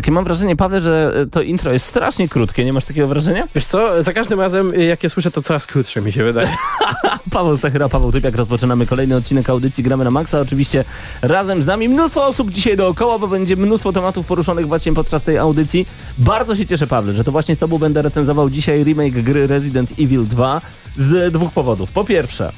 Takie mam wrażenie, Paweł, że e, to intro jest strasznie krótkie, nie masz takiego wrażenia? Wiesz co, za każdym razem y, jak je słyszę to coraz krótsze mi się wydaje. Paweł Stachyra, Paweł Typiak, rozpoczynamy kolejny odcinek audycji Gramy na Maxa. Oczywiście razem z nami mnóstwo osób dzisiaj dookoła, bo będzie mnóstwo tematów poruszonych właśnie podczas tej audycji. Bardzo się cieszę, Paweł, że to właśnie z Tobą będę recenzował dzisiaj remake gry Resident Evil 2 z dwóch powodów. Po pierwsze,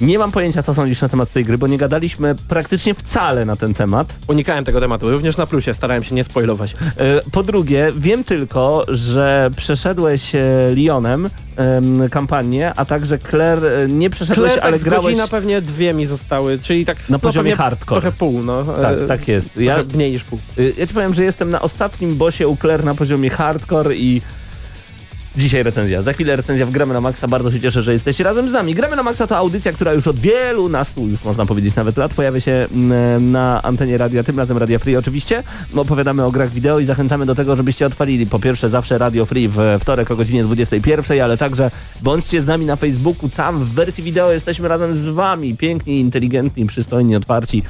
nie mam pojęcia, co sądzisz na temat tej gry, bo nie gadaliśmy praktycznie wcale na ten temat. Unikałem tego tematu, również na plusie, starałem się nie spoilować. E, Po drugie, wiem tylko, że przeszedłeś e, Lyonem em, kampanię, a także Claire e, nie przeszedłeś, Tyle, ale tak grałeś... godzina pewnie dwie mi zostały, czyli tak Na no, poziomie hardcore. Trochę pół, no. Tak, tak jest. Ja, mniej niż pół. ja ci powiem, że jestem na ostatnim bosie u Claire na poziomie hardcore i dzisiaj recenzja. Za chwilę recenzja w Gramy na Maxa. Bardzo się cieszę, że jesteście razem z nami. Gramy na Maxa to audycja, która już od wielu nastu, już można powiedzieć nawet lat, pojawia się mm, na antenie radia, tym razem Radia Free oczywiście. Opowiadamy o grach wideo i zachęcamy do tego, żebyście odpalili po pierwsze zawsze Radio Free w wtorek o godzinie 21, ale także bądźcie z nami na Facebooku. Tam w wersji wideo jesteśmy razem z wami. Piękni, inteligentni, przystojni, otwarci.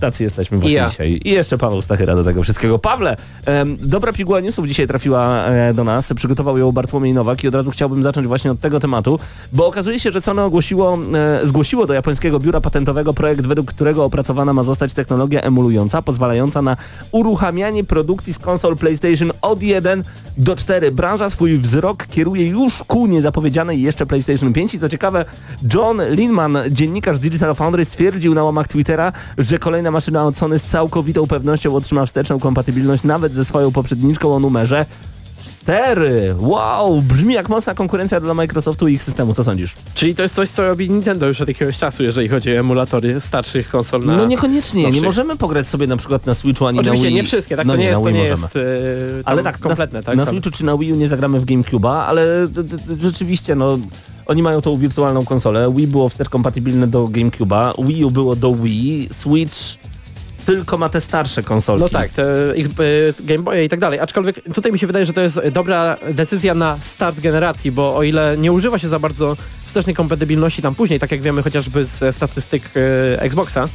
Tacy jesteśmy właśnie ja. dzisiaj. I jeszcze Paweł Stachyra do tego wszystkiego. Pawle, em, dobra piguła newsów dzisiaj trafiła e, do nas. Przygotował ją Bartłomiej Nowak i od razu chciałbym zacząć właśnie od tego tematu, bo okazuje się, że Sony ogłosiło, e, zgłosiło do japońskiego biura patentowego projekt, według którego opracowana ma zostać technologia emulująca, pozwalająca na uruchamianie produkcji z konsol PlayStation od 1 do 4. Branża swój wzrok kieruje już ku niezapowiedzianej jeszcze PlayStation 5 i co ciekawe, John Linman, dziennikarz Digital Foundry stwierdził na łamach Twittera, że kolejna maszyna od Sony z całkowitą pewnością otrzyma wsteczną kompatybilność nawet ze swoją poprzedniczką o numerze 4. Wow, brzmi jak mocna konkurencja dla Microsoftu i ich systemu. Co sądzisz? Czyli to jest coś, co robi Nintendo już od jakiegoś czasu, jeżeli chodzi o emulatory starszych konsol na... No niekoniecznie, nie nowszych. możemy pograć sobie na przykład na Switchu ani Oczywiście na Wii. nie wszystkie, tak? no to nie, nie, jest, na to nie możemy. jest e, Ale tak, kompletne, na, tak? na Tam- Switchu czy na Wii U nie zagramy w GameCube'a, ale rzeczywiście, no, oni mają tą wirtualną konsolę. Wii było wstecz kompatybilne do GameCube'a, Wii U było do Wii, Switch tylko ma te starsze konsolki. No tak, ich, e, Game Boye i tak dalej. Aczkolwiek tutaj mi się wydaje, że to jest dobra decyzja na start generacji, bo o ile nie używa się za bardzo wstecznej kompatybilności tam później, tak jak wiemy chociażby z statystyk e, Xboxa,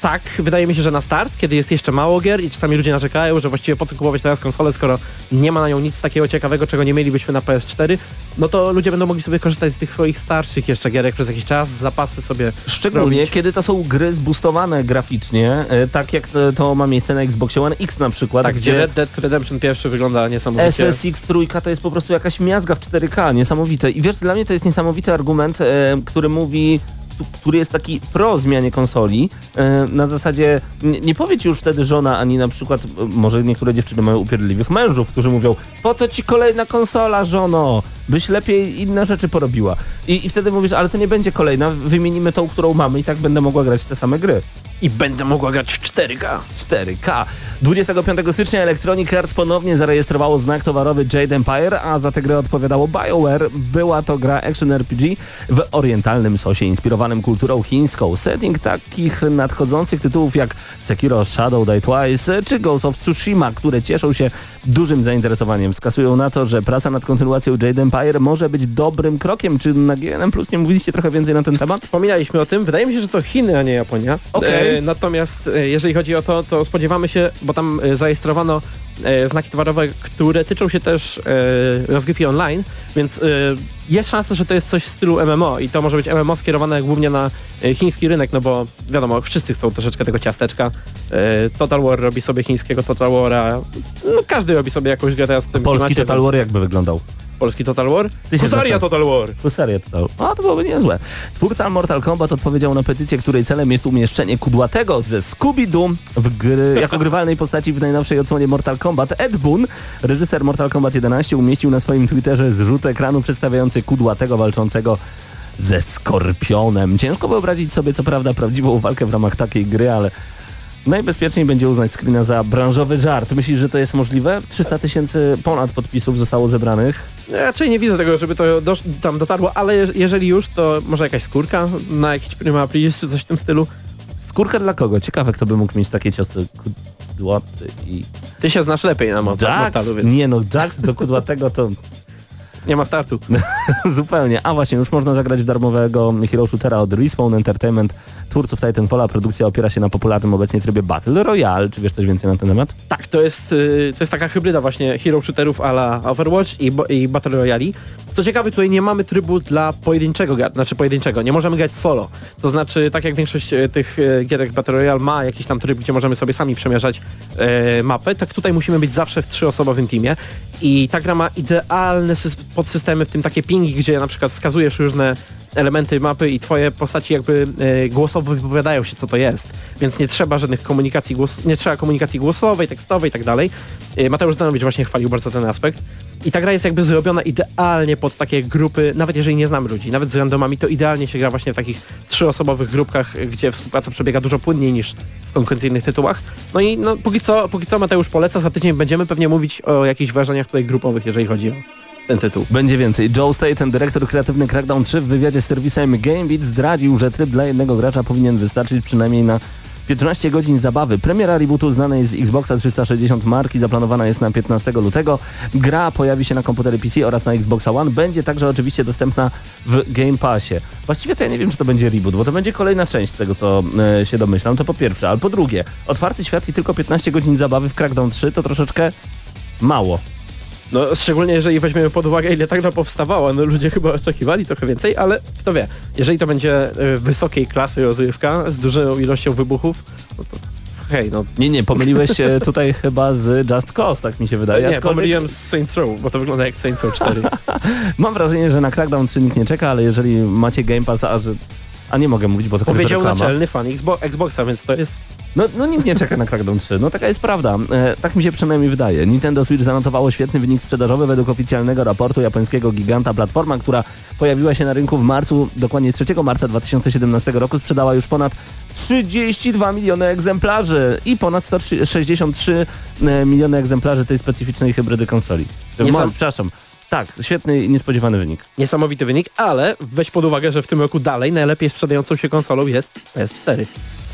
tak, wydaje mi się, że na start, kiedy jest jeszcze mało gier i czasami ludzie narzekają, że właściwie po co kupować teraz konsolę, skoro nie ma na nią nic takiego ciekawego, czego nie mielibyśmy na PS4, no to ludzie będą mogli sobie korzystać z tych swoich starszych jeszcze gierek przez jakiś czas, zapasy sobie Szczególnie robić. kiedy to są gry zboostowane graficznie, e, tak jak to, ma miejsce na Xboxie One X na przykład, Tak, gdzie Red Dead Redemption pierwszy wygląda niesamowicie. SSX trójka to jest po prostu jakaś miazga w 4K, niesamowite. I wiesz, dla mnie to jest niesamowity argument, e, który mówi, tu- który jest taki pro zmianie konsoli. E, na zasadzie nie, nie powie ci już wtedy żona, ani na przykład, e, może niektóre dziewczyny mają upierdliwych mężów, którzy mówią, po co ci kolejna konsola, żono? Byś lepiej inne rzeczy porobiła. I, I wtedy mówisz, ale to nie będzie kolejna, wymienimy tą, którą mamy i tak będę mogła grać te same gry. I będę mogła grać w 4K. 4K. 25 stycznia Electronic Arts ponownie zarejestrowało znak towarowy Jade Empire, a za tę grę odpowiadało BioWare. Była to gra action RPG w orientalnym sosie inspirowanym kulturą chińską. Setting takich nadchodzących tytułów jak Sekiro Shadow Die Twice czy Ghost of Tsushima, które cieszą się dużym zainteresowaniem, wskazują na to, że praca nad kontynuacją Jade Empire może być dobrym krokiem. Czy na GNM Plus nie mówiliście trochę więcej na ten temat? Wspominaliśmy o tym. Wydaje mi się, że to Chiny, a nie Japonia. Okej. E, natomiast e, jeżeli chodzi o to, to spodziewamy się, bo tam e, zarejestrowano e, znaki towarowe, które tyczą się też e, rozgrywki online, więc jest szansa, że to jest coś w stylu MMO i to może być MMO skierowane głównie na chiński rynek, no bo wiadomo, wszyscy chcą troszeczkę tego ciasteczka. Total War robi sobie chińskiego Total War'a, no każdy robi sobie jakąś grę teraz w tym Polski klimacie, Total War jakby wyglądał? Polski Total War? Husaria Total War. Husaria Total. A, to byłoby niezłe. Twórca Mortal Kombat odpowiedział na petycję, której celem jest umieszczenie kudłatego ze Scooby-Doo w gry, jako grywalnej postaci w najnowszej odsłonie Mortal Kombat. Ed Boon, reżyser Mortal Kombat 11, umieścił na swoim Twitterze zrzut ekranu przedstawiający kudłatego walczącego ze Skorpionem. Ciężko wyobrazić sobie, co prawda, prawdziwą walkę w ramach takiej gry, ale najbezpieczniej będzie uznać screena za branżowy żart. Myślisz, że to jest możliwe? 300 tysięcy ponad podpisów zostało zebranych. Ja Raczej nie widzę tego, żeby to tam dotarło, ale je- jeżeli już, to może jakaś skórka na jakiś prima aprilis czy coś w tym stylu. Skórka dla kogo? Ciekawe, kto by mógł mieć takie ciosy kudłaty i... Ty się znasz lepiej na? Mortalu, więc Nie no, Jax do kudłatego to nie ma startu. zupełnie. A właśnie, już można zagrać w darmowego hero shootera od Respawn Entertainment, twórców Titanfalla. Produkcja opiera się na popularnym obecnie trybie Battle Royale. Czy wiesz coś więcej na ten temat? Tak, to jest, y, to jest taka hybryda właśnie hero shooterów a la Overwatch i, i Battle Royale. Co ciekawe, tutaj nie mamy trybu dla pojedynczego, znaczy pojedynczego, nie możemy grać solo. To znaczy, tak jak większość e, tych e, gierek Battle Royale ma jakiś tam tryb, gdzie możemy sobie sami przemierzać e, mapę, tak tutaj musimy być zawsze w trzyosobowym teamie. I ta gra ma idealne sys- podsystemy, w tym takie pingi, gdzie na przykład wskazujesz różne elementy mapy i twoje postaci jakby e, głosowo wypowiadają się, co to jest. Więc nie trzeba żadnych komunikacji głos nie trzeba komunikacji głosowej, tekstowej i tak dalej. E, Mateusz Zdanowicz właśnie chwalił bardzo ten aspekt. I ta gra jest jakby zrobiona idealnie pod takie grupy, nawet jeżeli nie znamy ludzi, nawet z randomami, to idealnie się gra właśnie w takich trzyosobowych grupkach, gdzie współpraca przebiega dużo płynniej niż w konkurencyjnych tytułach. No i no, póki, co, póki co Mateusz poleca, za tydzień będziemy pewnie mówić o jakichś wrażeniach tutaj grupowych, jeżeli chodzi o ten tytuł. Będzie więcej. Joe Staten, dyrektor kreatywny Crackdown 3 w wywiadzie z serwisem GameBeat zdradził, że tryb dla jednego gracza powinien wystarczyć przynajmniej na 15 godzin zabawy. Premiera rebootu znanej z Xboxa 360 marki zaplanowana jest na 15 lutego. Gra pojawi się na komputery PC oraz na Xboxa One. Będzie także oczywiście dostępna w Game Passie. Właściwie to ja nie wiem, czy to będzie reboot, bo to będzie kolejna część tego, co e, się domyślam. To po pierwsze. Ale po drugie, otwarty świat i tylko 15 godzin zabawy w Crackdown 3 to troszeczkę mało. No szczególnie jeżeli weźmiemy pod uwagę ile tak gra powstawała, no ludzie chyba oczekiwali trochę więcej, ale kto wie, jeżeli to będzie y, wysokiej klasy rozrywka z dużą ilością wybuchów, no to hej, no Nie, nie, pomyliłeś się tutaj chyba z Just Cause, tak mi się wydaje. nie, Aczkolwiek pomyliłem z Saints Row, bo to wygląda jak Saints Row 4. Mam wrażenie, że na Crackdown 3 nikt nie czeka, ale jeżeli macie Game Pass, a że... A nie mogę mówić, bo to Powiedział reklama. naczelny fan Xbo- Xboxa, więc to jest No, no nikt nie czeka na Crackdown 3, no taka jest prawda. E, tak mi się przynajmniej wydaje. Nintendo Switch zanotowało świetny wynik sprzedażowy według oficjalnego raportu japońskiego giganta. Platforma, która pojawiła się na rynku w marcu, dokładnie 3 marca 2017 roku, sprzedała już ponad 32 miliony egzemplarzy i ponad 163 e, miliony egzemplarzy tej specyficznej hybrydy konsoli. Nie Ma- sam- Przepraszam. Tak, świetny i niespodziewany wynik. niesamowity wynik, ale weź pod uwagę, że w tym roku dalej najlepiej sprzedającą się konsolą jest PS4.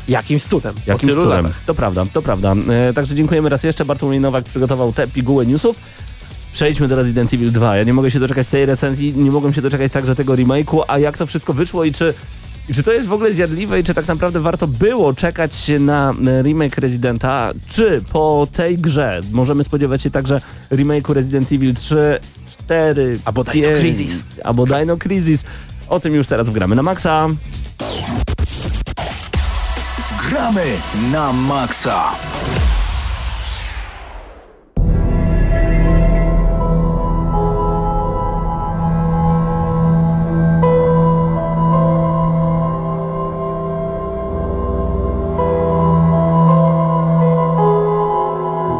Jakimś cudem. Jakimś cudem. latach. To prawda, to prawda. E, także dziękujemy raz jeszcze. Bartłomiej Nowak przygotował te piguły newsów. Przejdźmy do Resident Evil 2. Ja nie mogę się doczekać tej recenzji, nie mogłem się doczekać także tego remake'u, a jak to wszystko wyszło i czy, i czy to jest w ogóle zjadliwe i czy tak naprawdę warto było czekać na e, remake Residenta, czy po tej grze możemy spodziewać się także remake'u Resident Evil 3, 4, Albo Dino 5, Crisis. Albo Dino Crisis. O tym już teraz wgramy na maksa. Gramy na maksa.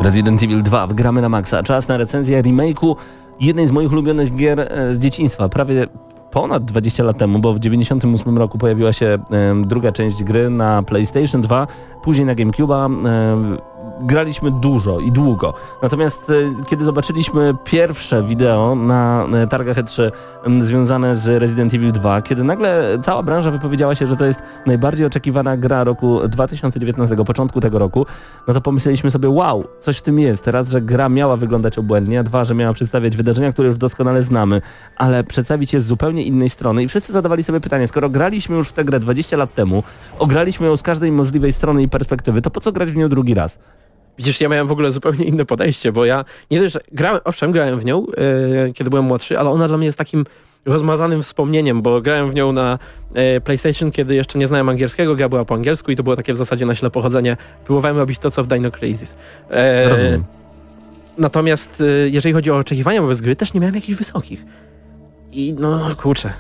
Resident Evil 2, wgramy na maksa. Czas na recenzję remake'u jednej z moich ulubionych gier e, z dzieciństwa. Prawie ponad 20 lat temu, bo w 98 roku pojawiła się druga część gry na PlayStation 2, później na GameCube'a. Graliśmy dużo i długo. Natomiast e, kiedy zobaczyliśmy pierwsze wideo na e, targach E3 m, związane z Resident Evil 2, kiedy nagle cała branża wypowiedziała się, że to jest najbardziej oczekiwana gra roku 2019, początku tego roku, no to pomyśleliśmy sobie, wow, coś w tym jest. Raz, że gra miała wyglądać obłędnie, a dwa, że miała przedstawiać wydarzenia, które już doskonale znamy, ale przedstawić je z zupełnie innej strony i wszyscy zadawali sobie pytanie, skoro graliśmy już w tę grę 20 lat temu, ograliśmy ją z każdej możliwej strony i perspektywy, to po co grać w nią drugi raz? Widzisz, ja miałem w ogóle zupełnie inne podejście, bo ja nie że grałem, owszem, grałem w nią, e, kiedy byłem młodszy, ale ona dla mnie jest takim rozmazanym wspomnieniem, bo grałem w nią na e, PlayStation, kiedy jeszcze nie znałem angielskiego, gra była po angielsku i to było takie w zasadzie na ślepo chodzenie. Próbowałem robić to, co w Dino Crisis. E, Rozumiem. Natomiast y, jeżeli chodzi o oczekiwania wobec gry, też nie miałem jakichś wysokich. I no kurczę.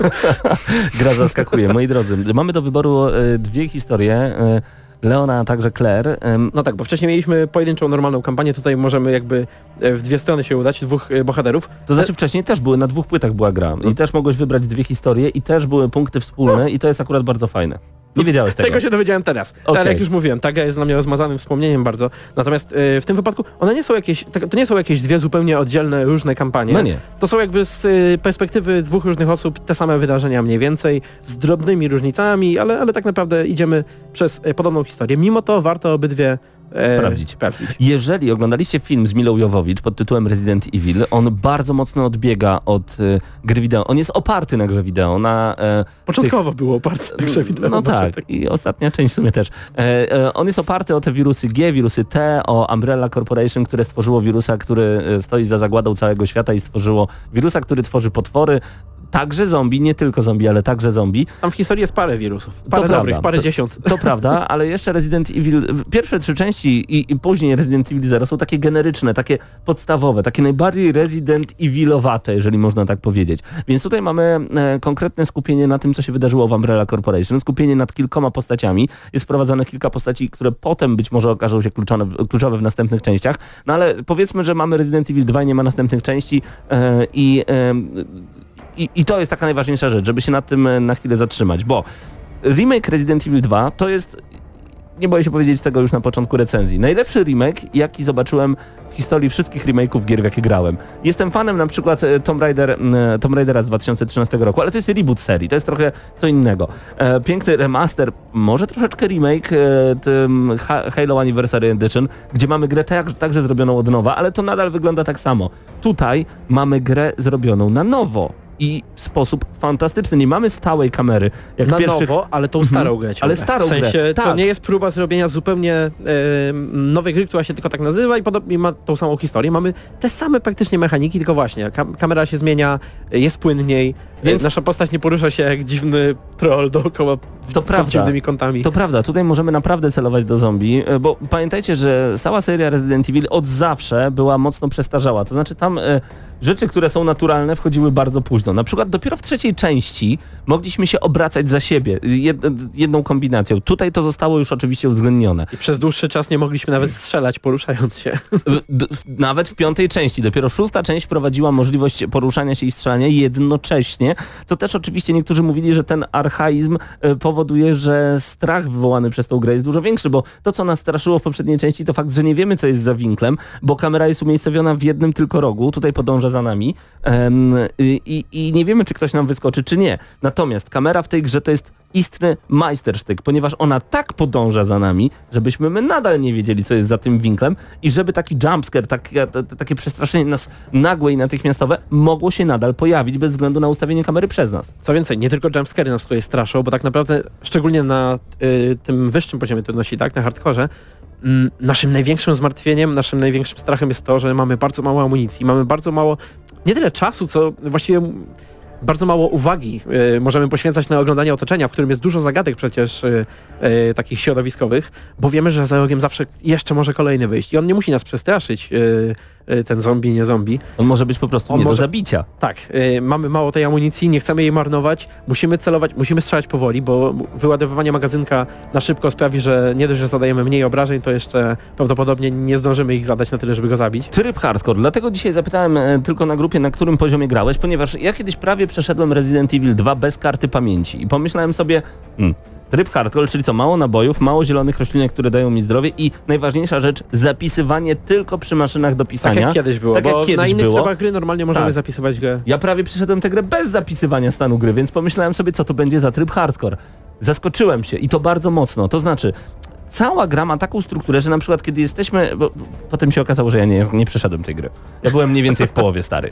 Gra zaskakuje. Moi drodzy, mamy do wyboru e, dwie historie. Leona, a także Claire. No tak, bo wcześniej mieliśmy pojedynczą, normalną kampanię, tutaj możemy jakby e, w dwie strony się udać, dwóch e, bohaterów. To znaczy wcześniej też były, na dwóch płytach była gra i też mogłeś wybrać dwie historie i też były punkty wspólne i to jest akurat bardzo fajne. Nie wiedziałeś tego. Tego się dowiedziałem teraz. Okej. Ale jak już mówiłem, ta gra jest dla mnie rozmazanym wspomnieniem bardzo. Natomiast e, w tym wypadku one nie są jakieś, tak- to nie są jakieś dwie zupełnie oddzielne, różne kampanie. No nie. To są jakby z e, perspektywy dwóch różnych osób te same wydarzenia mniej więcej, z drobnymi różnicami, ale, ale tak naprawdę idziemy przez e, podobną historię. Mimo to warto obydwie Sprawdzić. sprawdzić. Jeżeli oglądaliście film z Milą Jowowicz pod tytułem Resident Evil, on bardzo mocno odbiega od y, gry wideo. On jest oparty na grze wideo, na... E, Początkowo było oparte na grze wideo. No może tak, i ostatnia część w sumie też. E, e, on jest oparty o te wirusy G, wirusy T, o Umbrella Corporation, które stworzyło wirusa, który e, stoi za zagładą całego świata i stworzyło wirusa, który tworzy potwory. Także zombie, nie tylko zombie, ale także zombie. Tam w historii jest parę wirusów. Parę prawda. dobrych, parę To- dziesiąt. To prawda, ale jeszcze Resident Evil, pierwsze trzy części i, i później Resident Evil Zero są takie generyczne, takie podstawowe, takie najbardziej Resident Evilowate, jeżeli można tak powiedzieć. Więc tutaj mamy e, konkretne skupienie na tym, co się wydarzyło w Umbrella Corporation, skupienie nad kilkoma postaciami. Jest wprowadzone kilka postaci, które potem być może okażą się kluczone, kluczowe w następnych częściach. No ale powiedzmy, że mamy Resident Evil 2 i nie ma następnych części e, i, e, i, i to jest taka najważniejsza rzecz, żeby się nad tym e, na chwilę zatrzymać, bo remake Resident Evil 2 to jest, nie boję się powiedzieć tego już na początku recenzji, najlepszy remake, jaki zobaczyłem w historii wszystkich remake'ów gier, w jakie grałem. Jestem fanem na przykład e, Tomb, Raider, m, Tomb Raidera z 2013 roku, ale to jest reboot serii, to jest trochę co innego. E, piękny remaster, może troszeczkę remake, e, Halo Anniversary Edition, gdzie mamy grę tak, także zrobioną od nowa, ale to nadal wygląda tak samo. Tutaj mamy grę zrobioną na nowo. I w sposób fantastyczny. Nie mamy stałej kamery. Jak na pierwszych... nowo, ale tą starą grę ciągle. Ale starą w sensie, grę, To tak. nie jest próba zrobienia zupełnie e, nowej gry, która się tylko tak nazywa i podobnie ma tą samą historię. Mamy te same praktycznie mechaniki, tylko właśnie kam kamera się zmienia, e, jest płynniej, Więc- więc nasza postać nie porusza się jak dziwny troll dookoła w- To prawda. dziwnymi kątami. To prawda, tutaj możemy naprawdę celować do zombie, e, bo pamiętajcie, że cała seria Resident Evil od zawsze była mocno przestarzała. To znaczy tam e, rzeczy, które są naturalne wchodziły bardzo późno. Na przykład dopiero w trzeciej części mogliśmy się obracać za siebie jed, jedną kombinacją. Tutaj to zostało już oczywiście uwzględnione. I przez dłuższy czas nie mogliśmy nawet strzelać poruszając się. W- d- Nawet w piątej części. Dopiero szósta część wprowadziła możliwość poruszania się i strzelania jednocześnie, co też oczywiście niektórzy mówili, że ten archaizm e, powoduje, że strach wywołany przez tą grę jest dużo większy, bo to, co nas straszyło w poprzedniej części, to fakt, że nie wiemy, co jest za winklem, bo kamera jest umiejscowiona w jednym tylko rogu, tutaj podąża za nami em, i, i, nie wiemy, czy ktoś nam wyskoczy, czy nie. Natomiast kamera w tej grze to jest istny majstersztyk, ponieważ ona tak podąża za nami, żebyśmy my nadal nie wiedzieli, co jest za tym winklem i żeby taki jumpscare, takie, t- t- takie przestraszenie nas nagłe i natychmiastowe mogło się nadal pojawić bez względu na ustawienie kamery przez nas. Co więcej, nie tylko jumpscary nas tutaj straszą, bo tak naprawdę, szczególnie na y, tym wyższym poziomie trudności, tak, na hardkorze, naszym największym zmartwieniem, naszym największym strachem jest to, że mamy bardzo mało amunicji, mamy bardzo mało, nie tyle czasu, co właściwie mm, bardzo mało uwagi. Y, możemy poświęcać na oglądanie otoczenia, w którym jest dużo zagadek przecież y, y, takich środowiskowych, bo wiemy, że za rogiem zawsze jeszcze może kolejny wyjść i on nie musi nas przestraszyć, ten zombie, nie zombie, On może być po prostu On nie do może- zabicia. tak, y, mamy mało tej amunicji, nie chcemy jej marnować, musimy celować, musimy strzelać powoli, bo wyładowywanie magazynka na szybko sprawi, że nie dość, że zadajemy mniej obrażeń, to jeszcze prawdopodobnie nie zdążymy ich zadać na tyle, żeby go zabić. Tryb hardcore. Dlatego dzisiaj zapytałem e, tylko na grupie, na którym poziomie grałeś, ponieważ ja kiedyś prawie przeszedłem Resident Evil 2 bez karty pamięci i pomyślałem sobie, hmm, tryb hardcore, czyli co, mało nabojów, mało zielonych roślinek, które dają mi zdrowie i najważniejsza rzecz, zapisywanie tylko przy maszynach do Tak pisania. jak kiedyś było, Tak bo jak kiedyś na innych było. trybach gry normalnie możemy Tak. zapisywać grę. Ja prawie przeszedłem tę grę bez zapisywania stanu gry, więc pomyślałem sobie, co to będzie za tryb hardcore. Zaskoczyłem się i to bardzo mocno. To znaczy, cała gra ma taką strukturę, że na przykład kiedy jesteśmy... Bo potem się okazało, że ja nie, nie przeszedłem tej gry. Ja byłem mniej więcej w połowie stary.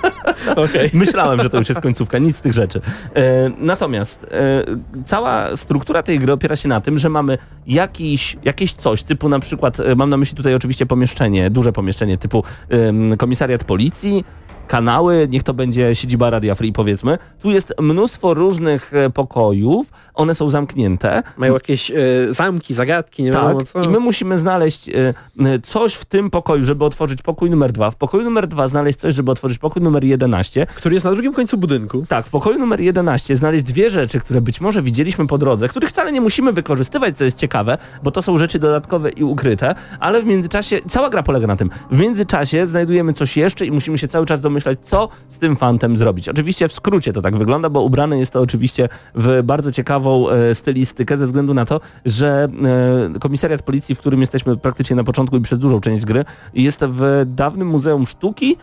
Okej. Myślałem, że to już jest końcówka, nic z tych rzeczy. E, natomiast e, cała struktura tej gry opiera się na tym, że mamy jakiś, jakieś coś, typu na przykład, e, mam na myśli tutaj oczywiście pomieszczenie, duże pomieszczenie typu em, komisariat policji, kanały, niech to będzie siedziba Radia Free powiedzmy. Tu jest mnóstwo różnych e, pokojów one są zamknięte. Mają jakieś e, zamki, zagadki, nie Tak, wiadomo co. i my musimy znaleźć e, coś w tym pokoju, żeby otworzyć pokój numer dwa. W pokoju numer dwa znaleźć coś, żeby otworzyć pokój numer 11. Który jest na drugim końcu budynku. Tak, w pokoju numer 11 znaleźć dwie rzeczy, które być może widzieliśmy po drodze, których wcale nie musimy wykorzystywać, co jest ciekawe, bo to są rzeczy dodatkowe i ukryte, ale w międzyczasie, cała gra polega na tym, w międzyczasie znajdujemy coś jeszcze i musimy się cały czas domyślać, co z tym fantem zrobić. Oczywiście w skrócie to tak wygląda, bo ubrane jest to oczywiście w bardzo ciekawą e, stylistykę ze względu na to, że e, komisariat policji, w którym jesteśmy praktycznie na początku i przez dużą część gry, jest w dawnym Muzeum Sztuki,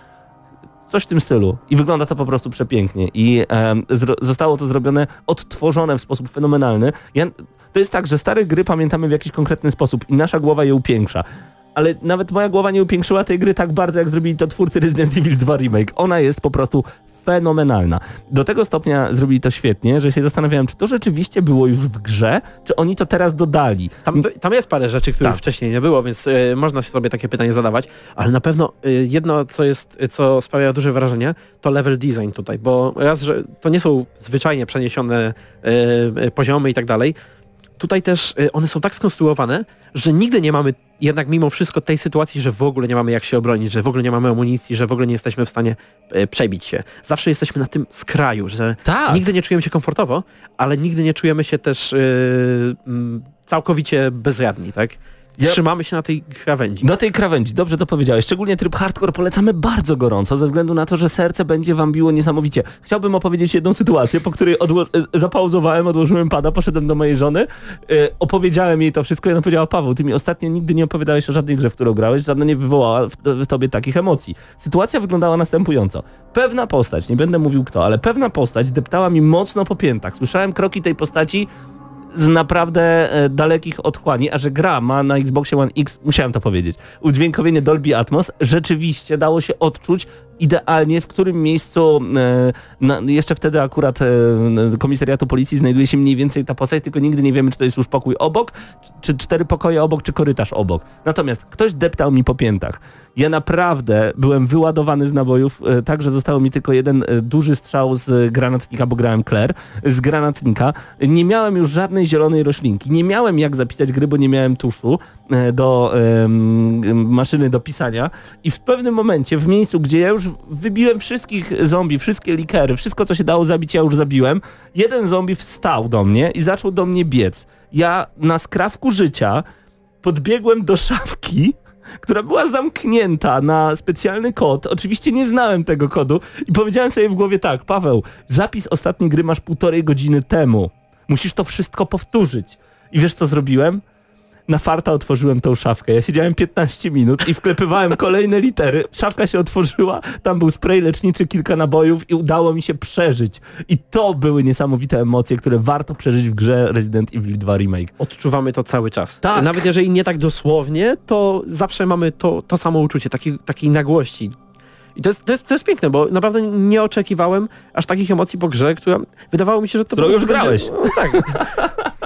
Coś w tym stylu. I wygląda to po prostu przepięknie. I zro- zostało to zrobione, odtworzone w sposób fenomenalny. Ja, to jest tak, że stare gry pamiętamy w jakiś konkretny sposób i nasza głowa je upiększa. Ale nawet moja głowa nie upiększyła tej gry tak bardzo, jak zrobili to twórcy Resident Evil 2 Remake. Ona jest po prostu fenomenalna. Do tego stopnia zrobili to świetnie, że się zastanawiałem, czy to rzeczywiście było już w grze, czy oni to teraz dodali. Tam, tam jest parę rzeczy, których Tak. wcześniej nie było, więc e, można sobie takie pytanie zadawać, ale na pewno e, jedno, co jest, e, co sprawia duże wrażenie, to level design tutaj, bo raz, że to nie są zwyczajnie przeniesione poziomy i tak dalej, tutaj też e, one są tak skonstruowane, że nigdy nie mamy jednak mimo wszystko tej sytuacji, że w ogóle nie mamy jak się obronić, że w ogóle nie mamy amunicji, że w ogóle nie jesteśmy w stanie e, przebić się. Zawsze jesteśmy na tym skraju, że Tak. nigdy nie czujemy się komfortowo, ale nigdy nie czujemy się też mm, całkowicie bezradni, tak? Ja- Trzymamy się na tej krawędzi. Do tej krawędzi, dobrze to powiedziałeś. Szczególnie tryb hardcore polecamy bardzo gorąco, ze względu na to, że serce będzie wam biło niesamowicie. Chciałbym opowiedzieć jedną sytuację, po której odło- e, zapauzowałem, odłożyłem pada, poszedłem do mojej żony, e, opowiedziałem jej to wszystko i ona powiedziała, Paweł, ty mi ostatnio nigdy nie opowiadałeś o żadnej grze, w którą grałeś, żadna nie wywołała w, w tobie takich emocji. Sytuacja wyglądała następująco. Pewna postać, nie będę mówił kto, ale pewna postać deptała mi mocno po piętach. Słyszałem kroki tej postaci z naprawdę e, dalekich otchłani, a że gra ma na Xboxie One X, musiałem to powiedzieć, udźwiękowienie Dolby Atmos, rzeczywiście dało się odczuć idealnie, w którym miejscu, e, na, jeszcze wtedy akurat e, komisariatu policji znajduje się mniej więcej ta postać, tylko nigdy nie wiemy, czy to jest już pokój obok, czy cztery pokoje obok, czy korytarz obok. Natomiast ktoś deptał mi po piętach. Ja naprawdę byłem wyładowany z nabojów, e, tak, że zostało mi tylko jeden duży strzał z granatnika, bo grałem Claire, z granatnika. Nie miałem już żadnej zielonej roślinki. Nie miałem jak zapisać gry, bo nie miałem tuszu do maszyny do pisania. I w pewnym momencie, w miejscu, gdzie ja już wybiłem wszystkich zombie, wszystkie likery, wszystko co się dało zabić, ja już zabiłem, jeden zombie wstał do mnie i zaczął do mnie biec. Ja na skrawku życia podbiegłem do szafki, która była zamknięta na specjalny kod. Oczywiście nie znałem tego kodu i powiedziałem sobie w głowie tak, Paweł, zapis ostatniej gry masz półtorej godziny temu. Musisz to wszystko powtórzyć. I wiesz co zrobiłem? Na farta otworzyłem tą szafkę. Ja siedziałem 15 minut i wklepywałem kolejne litery. Szafka się otworzyła, tam był spray leczniczy, kilka nabojów i udało mi się przeżyć. I to były niesamowite emocje, które warto przeżyć w grze Resident Evil 2 Remake. Odczuwamy to cały czas. Tak. Nawet jeżeli nie tak dosłownie, to zawsze mamy to, to samo uczucie, takiej, takiej nagłości. I to jest, to, jest, to jest piękne, bo naprawdę nie oczekiwałem aż takich emocji po grze, która wydawało mi się, że to Którą już grałeś. Będzie, no, tak,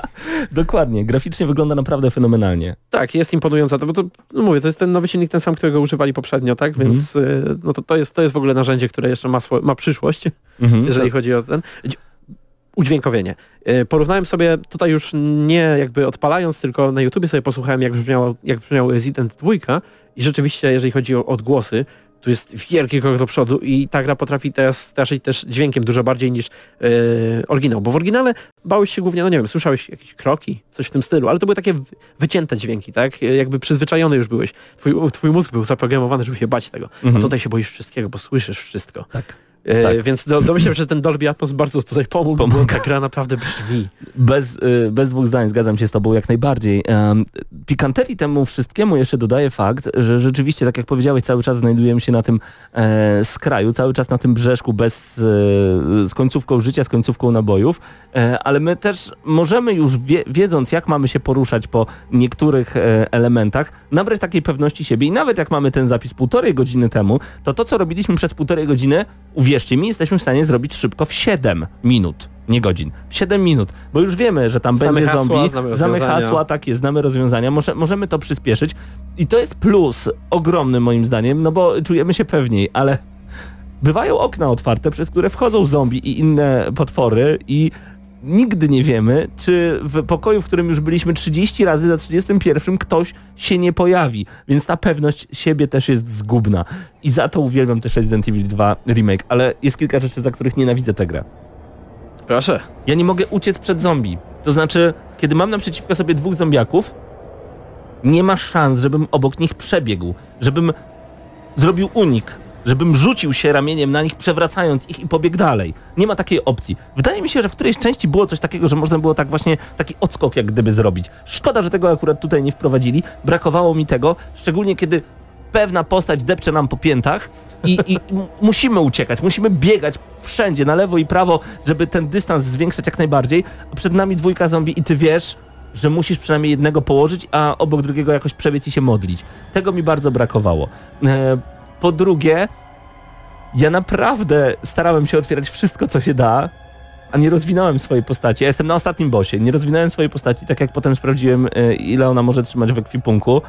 Dokładnie, graficznie wygląda naprawdę fenomenalnie. tak, jest imponująca, to, bo to, no mówię, to jest ten nowy silnik, ten sam, którego używali poprzednio, tak, Mhm. więc y, no to, to, jest, to jest w ogóle narzędzie, które jeszcze ma, ma przyszłość, Mhm. jeżeli chodzi o ten... dź- Udźwiękowienie. Y, Porównałem sobie tutaj już nie jakby odpalając, tylko na YouTubie sobie posłuchałem jak brzmiał, jak brzmiał Resident 2 i rzeczywiście jeżeli chodzi o odgłosy, tu jest wielki krok do przodu i ta gra potrafi teraz straszyć też dźwiękiem dużo bardziej niż yy, oryginał, bo w oryginale bałeś się głównie, no nie wiem, słyszałeś jakieś kroki, coś w tym stylu, ale to były takie wycięte dźwięki, tak? Jakby przyzwyczajony już byłeś. Twój, twój mózg był zaprogramowany, żeby się bać tego. A tutaj się boisz wszystkiego, bo słyszysz wszystko. Tak. E, Tak. Więc do, domyślam się, że ten Dolby Atmos bardzo tutaj pomógł, bo Pomaga. ta gra naprawdę brzmi. Bez, y, bez dwóch zdań zgadzam się z tobą jak najbardziej. Em, Pikanterii temu wszystkiemu jeszcze dodaje fakt, że rzeczywiście, tak jak powiedziałeś, cały czas znajdujemy się na tym e, skraju, cały czas na tym brzeszku bez, e, z końcówką życia, z końcówką nabojów, e, ale my też możemy już wie, wiedząc jak mamy się poruszać po niektórych e, elementach, nabrać takiej pewności siebie i nawet jak mamy ten zapis półtorej godziny temu, to to co robiliśmy przez półtorej godziny, uwierzcie mi, jesteśmy w stanie zrobić szybko w 7 minut. Nie godzin. W 7 minut. Bo już wiemy, że tam Znamy będzie hasła, zombie, znamy znamy hasła, tak jest, znamy rozwiązania, Może, możemy to przyspieszyć i to jest plus ogromny moim zdaniem, no bo czujemy się pewniej, ale bywają okna otwarte, przez które wchodzą zombie i inne potwory i nigdy nie wiemy, czy w pokoju, w którym już byliśmy 30 razy, za 31 ktoś się nie pojawi. Więc ta pewność siebie też jest zgubna. I za to uwielbiam też Resident Evil 2 Remake, ale jest kilka rzeczy, za których nienawidzę tę grę. Proszę. Ja nie mogę uciec przed zombie. To znaczy, kiedy mam naprzeciwko sobie dwóch zombiaków, nie ma szans, żebym obok nich przebiegł, żebym zrobił unik, żebym rzucił się ramieniem na nich, przewracając ich i pobiegł dalej. Nie ma takiej opcji. Wydaje mi się, że w którejś części było coś takiego, że można było tak właśnie taki odskok jak gdyby zrobić. Szkoda, że tego akurat tutaj nie wprowadzili. Brakowało mi tego, szczególnie kiedy pewna postać depcze nam po piętach i, i musimy uciekać, musimy biegać wszędzie, na lewo i prawo, żeby ten dystans zwiększać jak najbardziej, a przed nami dwójka zombie i ty wiesz, że musisz przynajmniej jednego położyć, a obok drugiego jakoś przebiec i się modlić. Tego mi bardzo brakowało. E, po drugie, ja naprawdę starałem się otwierać wszystko, co się da, a nie rozwinąłem swojej postaci. Ja jestem na ostatnim bosie, nie rozwinąłem swojej postaci, tak jak potem sprawdziłem, e, ile ona może trzymać w ekwipunku.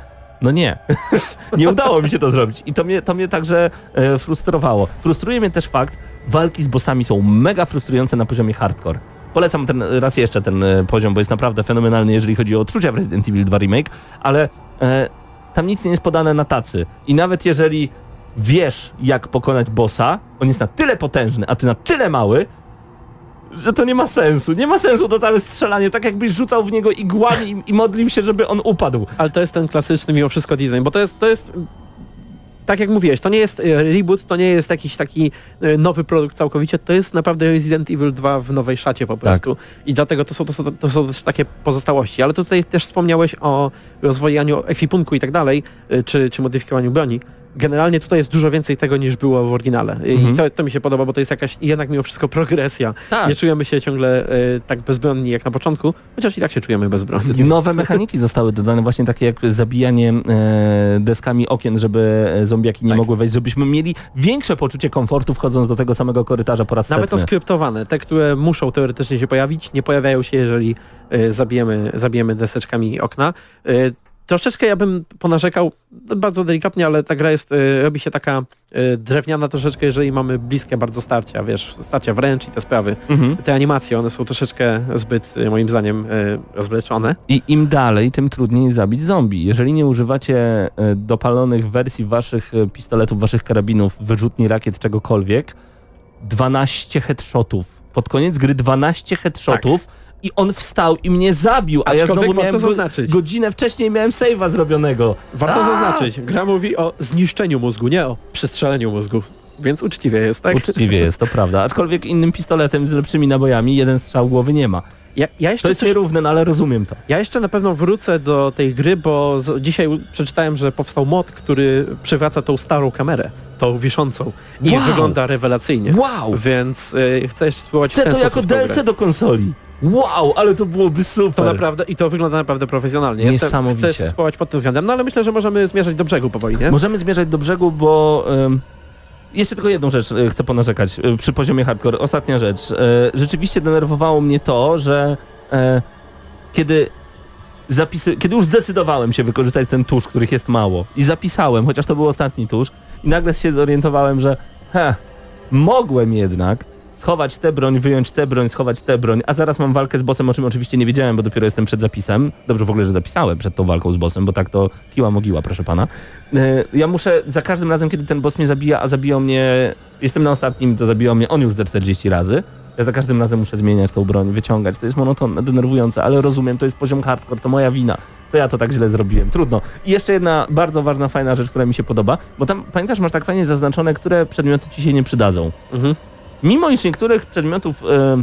No nie. nie udało mi się to zrobić. I to mnie, to mnie także e, frustrowało. Frustruje mnie też fakt, walki z bossami są mega frustrujące na poziomie hardcore. Polecam ten, raz jeszcze ten e, poziom, bo jest naprawdę fenomenalny, jeżeli chodzi o odczucia w Resident Evil 2 Remake, ale e, tam nic nie jest podane na tacy. I nawet jeżeli wiesz, jak pokonać bossa, on jest na tyle potężny, a ty na tyle mały, że to nie ma sensu. Nie ma sensu totalne strzelanie, tak jakbyś rzucał w niego igłami i, i modlił się, żeby on upadł. Ale to jest ten klasyczny mimo wszystko design, bo to jest, to jest tak jak mówiłeś, to nie jest e, reboot, to nie jest jakiś taki e, nowy produkt całkowicie, to jest naprawdę Resident Evil 2 w nowej szacie po prostu. I dlatego to są, to, są, to są też takie pozostałości. Ale tutaj też wspomniałeś o rozwojaniu ekwipunku i tak dalej, e, czy, czy modyfikowaniu broni. Generalnie tutaj jest dużo więcej tego niż było w oryginale. I Mhm. to, to mi się podoba, bo to jest jakaś jednak mimo wszystko progresja. Tak. Nie czujemy się ciągle e, tak bezbronni jak na początku, chociaż i tak się czujemy bezbronni. Nowe mechaniki zostały dodane, właśnie takie jak zabijanie e, deskami okien, żeby e, zombiaki nie Tak. mogły wejść, żebyśmy mieli większe poczucie komfortu wchodząc do tego samego korytarza po raz Nawet setny. oskryptowane, te, które muszą teoretycznie się pojawić, nie pojawiają się, jeżeli y, zabijemy, zabijemy deseczkami okna. Y, troszeczkę ja bym ponarzekał, no, bardzo delikatnie, ale ta gra jest, y, robi się taka y, drewniana troszeczkę, jeżeli mamy bliskie bardzo starcia, wiesz, starcia wręcz i te sprawy. Mhm. Te animacje, one są troszeczkę zbyt, y, moim zdaniem, rozwleczone. I im dalej, tym trudniej zabić zombie. Jeżeli nie używacie e, dopalonych wersji waszych e, pistoletów, waszych karabinów, wyrzutni rakiet, czegokolwiek, 12 headshotów. Pod koniec gry 12 headshotów i on wstał i mnie zabił, a ja Aczkolwiek znowu warto miałem go, zaznaczyć. godzinę wcześniej miałem save'a zrobionego. Warto A! zaznaczyć, gra mówi o zniszczeniu mózgu, nie o przestrzeleniu mózgu. Więc uczciwie jest, tak? Uczciwie jest, to prawda. Aczkolwiek innym pistoletem z lepszymi nabojami jeden strzał głowy nie ma. Ja, ja jeszcze To jest coś nierówne, no ale rozumiem to. Ja jeszcze na pewno wrócę do tej gry, bo z, dzisiaj przeczytałem, że powstał mod, który przywraca tą starą kamerę, tą wiszącą i Wow. wygląda rewelacyjnie. Wow! Więc y, chcę jeszcze spróbować w Chcę ten to jako grę. DLC do konsoli. Wow, ale to byłoby To super. naprawdę, I to wygląda naprawdę profesjonalnie. Jestem- Niesamowicie. Chcę spróbować pod tym względem, no ale myślę, że możemy zmierzać do brzegu powoli, nie? Możemy zmierzać do brzegu, bo ym, jeszcze tylko jedną rzecz y, chcę ponarzekać y, przy poziomie hardcore. Ostatnia rzecz. Y, rzeczywiście denerwowało mnie to, że kiedy zapisy, kiedy już zdecydowałem się wykorzystać ten tusz, których jest mało i zapisałem, chociaż to był ostatni tusz i nagle się zorientowałem, że he, mogłem jednak schować tę broń, wyjąć tę broń, schować tę broń, a zaraz mam walkę z bossem, o czym oczywiście nie wiedziałem, bo dopiero jestem przed zapisem. Dobrze w ogóle, że zapisałem przed tą walką z bossem, bo tak to kiła mogiła, proszę pana. E, Ja muszę za każdym razem, kiedy ten boss mnie zabija, a zabija mnie, jestem na ostatnim, to zabija mnie on już ze 40 razy. Ja za każdym razem muszę zmieniać tą broń, wyciągać. To jest monotonne, denerwujące, ale rozumiem, to jest poziom hardcore, to moja wina. To ja to tak źle zrobiłem. Trudno. I jeszcze jedna bardzo ważna, fajna rzecz, która mi się podoba, bo tam, pamiętasz, masz tak fajnie zaznaczone, które przedmioty ci się nie przydadzą. Mhm. Mimo iż niektórych przedmiotów, e,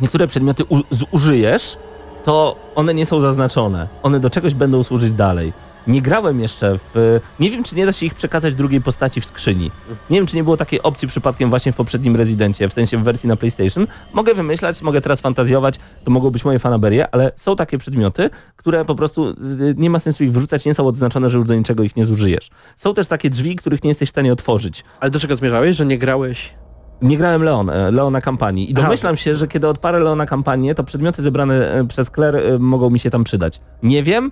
niektóre przedmioty zużyjesz, to one nie są zaznaczone. One do czegoś będą służyć dalej. Nie grałem jeszcze w... Nie wiem, czy nie da się ich przekazać drugiej postaci w skrzyni. Nie wiem, czy nie było takiej opcji przypadkiem właśnie w poprzednim Rezydencie, w sensie w wersji na PlayStation. Mogę wymyślać, mogę teraz fantazjować, to mogą być moje fanaberie, ale są takie przedmioty, które po prostu y, nie ma sensu ich wyrzucać, nie są odznaczone, że już do niczego ich nie zużyjesz. Są też takie drzwi, których nie jesteś w stanie otworzyć. Ale do czego zmierzałeś, że nie grałeś? Nie grałem Leon, e, Leona kampanii i domyślam się, że kiedy odparę Leona kampanię, to przedmioty zebrane e, przez Claire e, mogą mi się tam przydać. Nie wiem,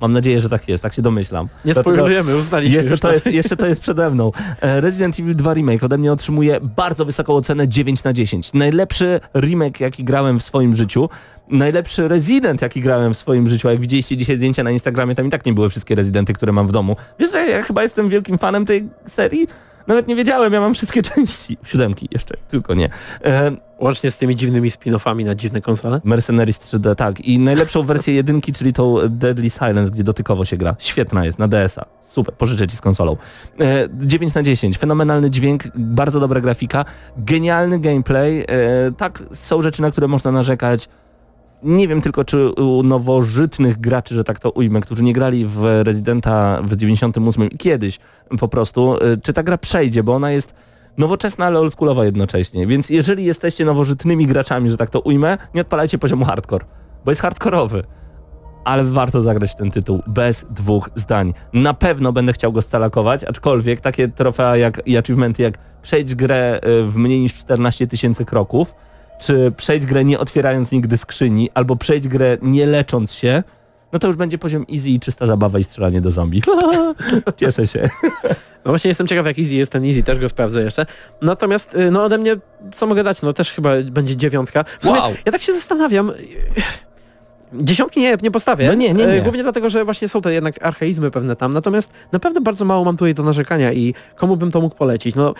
Mam nadzieję, że tak jest, tak się domyślam. Nie spoilujemy, uznaliśmy jeszcze to, jest, jeszcze to jest przede mną. Resident Evil 2 Remake ode mnie otrzymuje bardzo wysoką ocenę 9 na 10. Najlepszy remake, jaki grałem w swoim życiu. Najlepszy Resident, jaki grałem w swoim życiu. A jak widzieliście dzisiaj zdjęcia na Instagramie, tam i tak nie były wszystkie Rezidenty, które mam w domu. Wiesz, że ja chyba jestem wielkim fanem tej serii? Nawet nie wiedziałem, ja mam wszystkie części. Siódemki jeszcze, tylko nie. E, Łącznie z tymi dziwnymi spin-offami na dziwne konsole. Mercenaries 3D, tak. I najlepszą wersję jedynki, czyli tą Deadly Silence, gdzie dotykowo się gra. Świetna jest, na DS-a. Super, pożyczę ci z konsolą. E, 9 na 10, fenomenalny dźwięk, bardzo dobra grafika, genialny gameplay. E, tak, są rzeczy, na które można narzekać. Nie wiem tylko, czy u nowożytnych graczy, że tak to ujmę, którzy nie grali w Residenta w 98 i kiedyś po prostu, e, czy ta gra przejdzie, bo ona jest nowoczesna, ale oldschoolowa jednocześnie. Więc jeżeli jesteście nowożytnymi graczami, że tak to ujmę, nie odpalajcie poziomu hardcore, bo jest hardkorowy. Ale warto zagrać ten tytuł bez dwóch zdań. Na pewno będę chciał go stalakować, aczkolwiek takie trofea jak, i achievementy jak przejść grę y, w mniej niż 14 tysięcy kroków, czy przejść grę nie otwierając nigdy skrzyni, albo przejść grę nie lecząc się, no to już będzie poziom easy i czysta zabawa i strzelanie do zombie. Cieszę się. No właśnie jestem ciekaw jak easy jest ten easy, też go sprawdzę jeszcze. Natomiast y, no ode mnie, co mogę dać, no też chyba będzie dziewiątka. Sumie Wow. Ja tak się zastanawiam. y, Dziesiątki nie, nie postawię. No nie, nie, nie. Y, Głównie dlatego, że właśnie są te jednak archeizmy pewne tam. Natomiast naprawdę bardzo mało mam tutaj do narzekania i komu bym to mógł polecić? No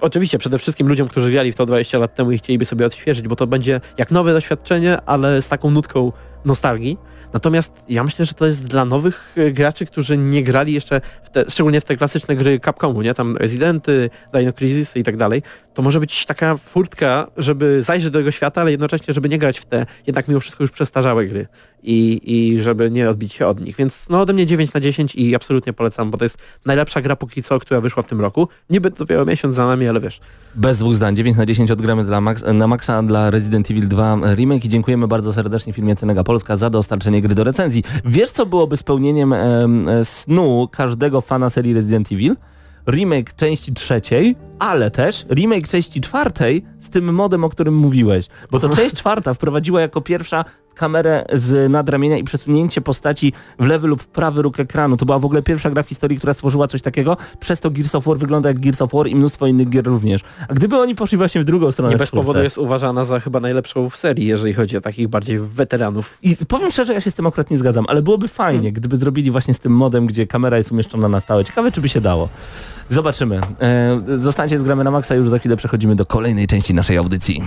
oczywiście przede wszystkim ludziom, którzy grali w to 20 lat temu i chcieliby sobie odświeżyć, bo to będzie jak nowe doświadczenie, ale z taką nutką nostalgii. Natomiast ja myślę, że to jest dla nowych y, graczy, którzy nie grali jeszcze, w te, szczególnie w te klasyczne gry Capcomu, nie? Tam Residenty, Dino Crisis i tak dalej. To może być taka furtka, żeby zajrzeć do tego świata, ale jednocześnie, żeby nie grać w te jednak mimo wszystko już przestarzałe gry i, i żeby nie odbić się od nich. Więc no ode mnie 9 na 10 i absolutnie polecam, bo to jest najlepsza gra póki co, która wyszła w tym roku. Niby dopiero miesiąc za nami, ale wiesz, Bez dwóch zdań, 9 na 10 odgramy dla Max, na Maxa dla Resident Evil 2 Remake i dziękujemy bardzo serdecznie firmie Cenega Polska za dostarczenie gry do recenzji. Wiesz co byłoby spełnieniem em, snu każdego fana serii Resident Evil? Remake części trzeciej, ale też remake części czwartej z tym modem, o którym mówiłeś. Bo to część czwarta wprowadziła jako pierwsza kamerę z nadramienia i przesunięcie postaci w lewy lub w prawy róg ekranu. To była w ogóle pierwsza gra w historii, która stworzyła coś takiego. Przez to Gears of War wygląda jak Gears of War i mnóstwo innych gier również. A gdyby oni poszli właśnie w drugą stronę nie bez powodu jest uważana za chyba najlepszą w serii, jeżeli chodzi o takich bardziej weteranów. I powiem szczerze, ja się z tym akurat nie zgadzam, ale byłoby fajnie, gdyby zrobili właśnie z tym modem, gdzie kamera jest umieszczona na stałe. Ciekawe, czy by się dało. Zobaczymy. E, zostańcie z Gramy na Maxa, już za chwilę przechodzimy do kolejnej części naszej audycji.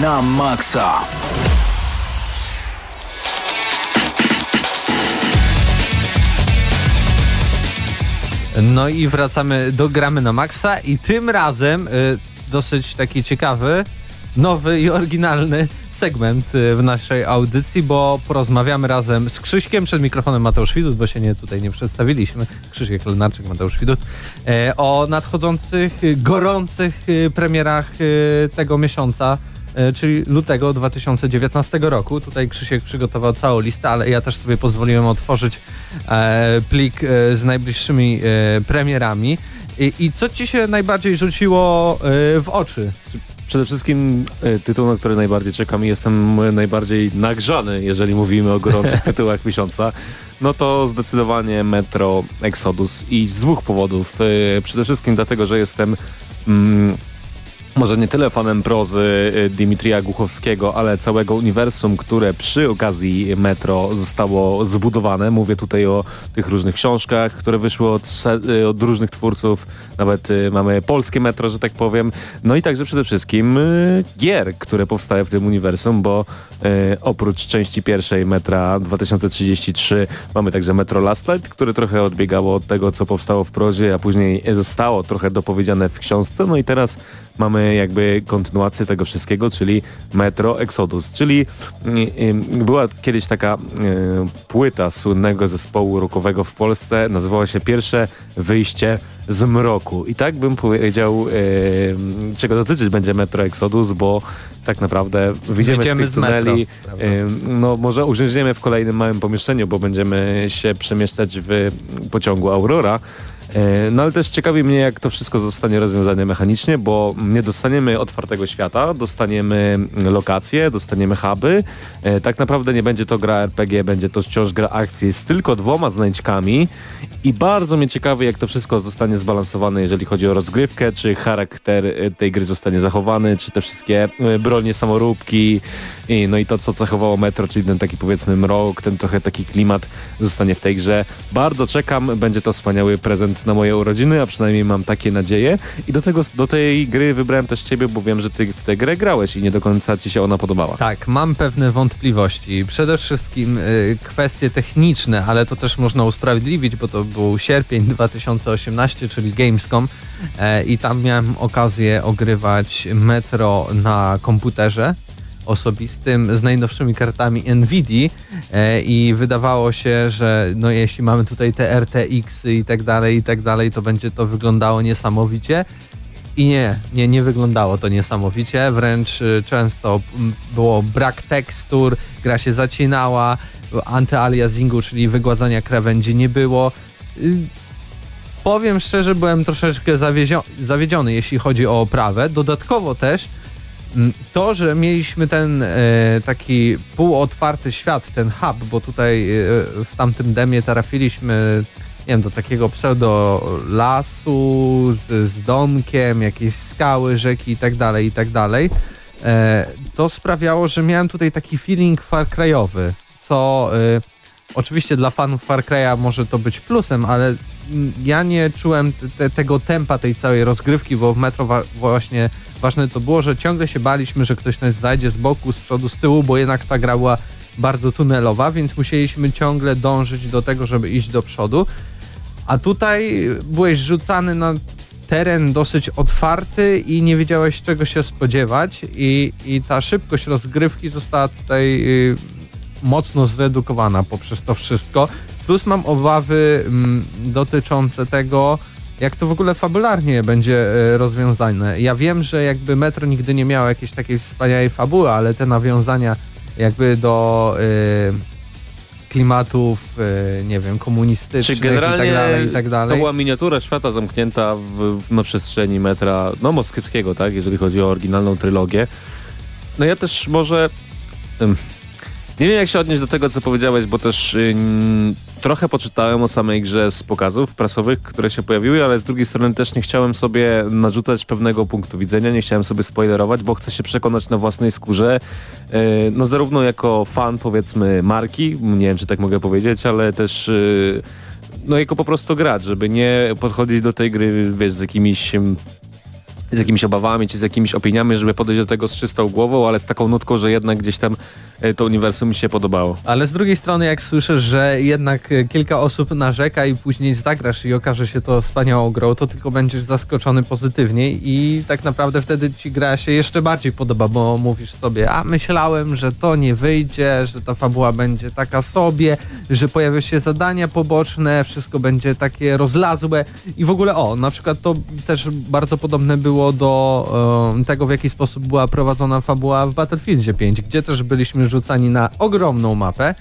Na maksa. No i wracamy do gramy na maksa i tym razem y, dosyć taki ciekawy nowy i oryginalny segment y, w naszej audycji, bo porozmawiamy razem z Krzyśkiem przed mikrofonem Mateusz Widut, bo się nie, tutaj nie przedstawiliśmy. Krzysiek Lenarczyk, Mateusz Widut. E, o nadchodzących, y, gorących y, premierach tego miesiąca, czyli lutego 2019 roku. Tutaj Krzysiek przygotował całą listę, ale ja też sobie pozwoliłem otworzyć e, plik z najbliższymi premierami. I, I co Ci się najbardziej rzuciło w oczy? Przede wszystkim e, tytuł, na który najbardziej czekam i jestem najbardziej nagrzany, jeżeli mówimy o gorących tytułach miesiąca, no to zdecydowanie Metro Exodus i z dwóch powodów. E, przede wszystkim dlatego, że jestem mm, może nie tyle fanem prozy y, Dimitrija Głuchowskiego, ale całego uniwersum, które przy okazji Metro zostało zbudowane. Mówię tutaj o tych różnych książkach, które wyszły od, y, od różnych twórców. Nawet y, mamy polskie Metro, że tak powiem. No i także przede wszystkim gier, które powstały w tym uniwersum, bo oprócz części pierwszej Metra 2033 mamy także Metro Last Light, które trochę odbiegało od tego, co powstało w prozie, a później zostało trochę dopowiedziane w książce. No i teraz mamy jakby kontynuację tego wszystkiego, czyli Metro Exodus, czyli y, y, była kiedyś taka y, płyta słynnego zespołu rockowego w Polsce, nazywała się Pierwsze Wyjście z Mroku. I tak bym powiedział, czego dotyczyć będzie Metro Exodus, bo tak naprawdę wyjdziemy z tych tuneli, metro, no może urzędziemy w kolejnym małym pomieszczeniu, bo będziemy się przemieszczać w pociągu Aurora, no ale też ciekawi mnie, jak to wszystko zostanie rozwiązane mechanicznie, bo nie dostaniemy otwartego świata, dostaniemy lokacje, dostaniemy huby. E, tak naprawdę nie będzie to gra RPG, będzie to wciąż gra akcji z tylko dwoma znajdźkami i bardzo mnie ciekawi, jak to wszystko zostanie zbalansowane, jeżeli chodzi o rozgrywkę, czy charakter e, tej gry zostanie zachowany, czy te wszystkie bronie, samoróbki, i, no i to, co cechowało Metro, czyli ten taki powiedzmy mrok, ten trochę taki klimat zostanie w tej grze. Bardzo czekam, będzie to wspaniały prezent na moje urodziny, a przynajmniej mam takie nadzieje. I do, tego, do tej gry wybrałem też ciebie, bo wiem, że ty w tę grę grałeś i nie do końca ci się ona podobała. Tak, mam pewne wątpliwości. Przede wszystkim y, kwestie techniczne, ale to też można usprawiedliwić, bo to był sierpień 2018, czyli Gamescom e, i tam miałem okazję ogrywać Metro na komputerze osobistym z najnowszymi kartami Nvidia e, i wydawało się, że no jeśli mamy tutaj te RTX i tak dalej i tak dalej, to będzie to wyglądało niesamowicie. I nie, nie, nie wyglądało to niesamowicie, wręcz y, często było brak tekstur, gra się zacinała, antyaliasingu, czyli wygładzania krawędzi nie było. Y, powiem szczerze, byłem troszeczkę zawiedziony, jeśli chodzi o oprawę. Dodatkowo też to, że mieliśmy ten e, taki półotwarty świat, ten hub, bo tutaj e, w tamtym demie trafiliśmy nie wiem, do takiego pseudo lasu z, z domkiem, jakieś skały, rzeki i tak dalej, i tak dalej, e, to sprawiało, że miałem tutaj taki feeling Far co e, oczywiście dla fanów Far może to być plusem, ale ja nie czułem te, tego tempa tej całej rozgrywki, bo w Metro właśnie ważne to było, że ciągle się baliśmy, że ktoś nas zajdzie z boku, z przodu, z tyłu, bo jednak ta gra była bardzo tunelowa, więc musieliśmy ciągle dążyć do tego, żeby iść do przodu. A tutaj byłeś rzucany na teren dosyć otwarty i nie wiedziałeś czego się spodziewać i, i ta szybkość rozgrywki została tutaj y, mocno zredukowana poprzez to wszystko. Plus mam obawy mm, dotyczące tego, jak to w ogóle fabularnie będzie e, rozwiązane. Ja wiem, że jakby Metro nigdy nie miało jakiejś takiej wspaniałej fabuły, ale te nawiązania jakby do y, klimatów, y, nie wiem, komunistycznych i tak dalej, i tak dalej. To była miniatura świata zamknięta w, w, na przestrzeni metra, no moskiewskiego, tak, jeżeli chodzi o oryginalną trylogię. No ja też może... Nie wiem jak się odnieść do tego, co powiedziałeś, bo też yy, trochę poczytałem o samej grze z pokazów prasowych, które się pojawiły, ale z drugiej strony też nie chciałem sobie narzucać pewnego punktu widzenia, nie chciałem sobie spoilerować, bo chcę się przekonać na własnej skórze, yy, no zarówno jako fan powiedzmy marki, nie wiem czy tak mogę powiedzieć, ale też yy, no jako po prostu gracz, żeby nie podchodzić do tej gry, wiesz, z jakimiś z jakimiś obawami, czy z jakimiś opiniami, żeby podejść do tego z czystą głową, ale z taką nutką, że jednak gdzieś tam to uniwersum mi się podobało. Ale z drugiej strony, jak słyszysz, że jednak e, kilka osób narzeka i później zagrasz i okaże się to wspaniałą grą, to tylko będziesz zaskoczony pozytywnie i tak naprawdę wtedy ci gra się jeszcze bardziej podoba, bo mówisz sobie, a myślałem, że to nie wyjdzie, że ta fabuła będzie taka sobie, że pojawią się zadania poboczne, wszystko będzie takie rozlazłe i w ogóle o, na przykład to też bardzo podobne było do e, tego, w jaki sposób była prowadzona fabuła w Battlefieldzie 5, gdzie też byliśmy rzucani na ogromną mapę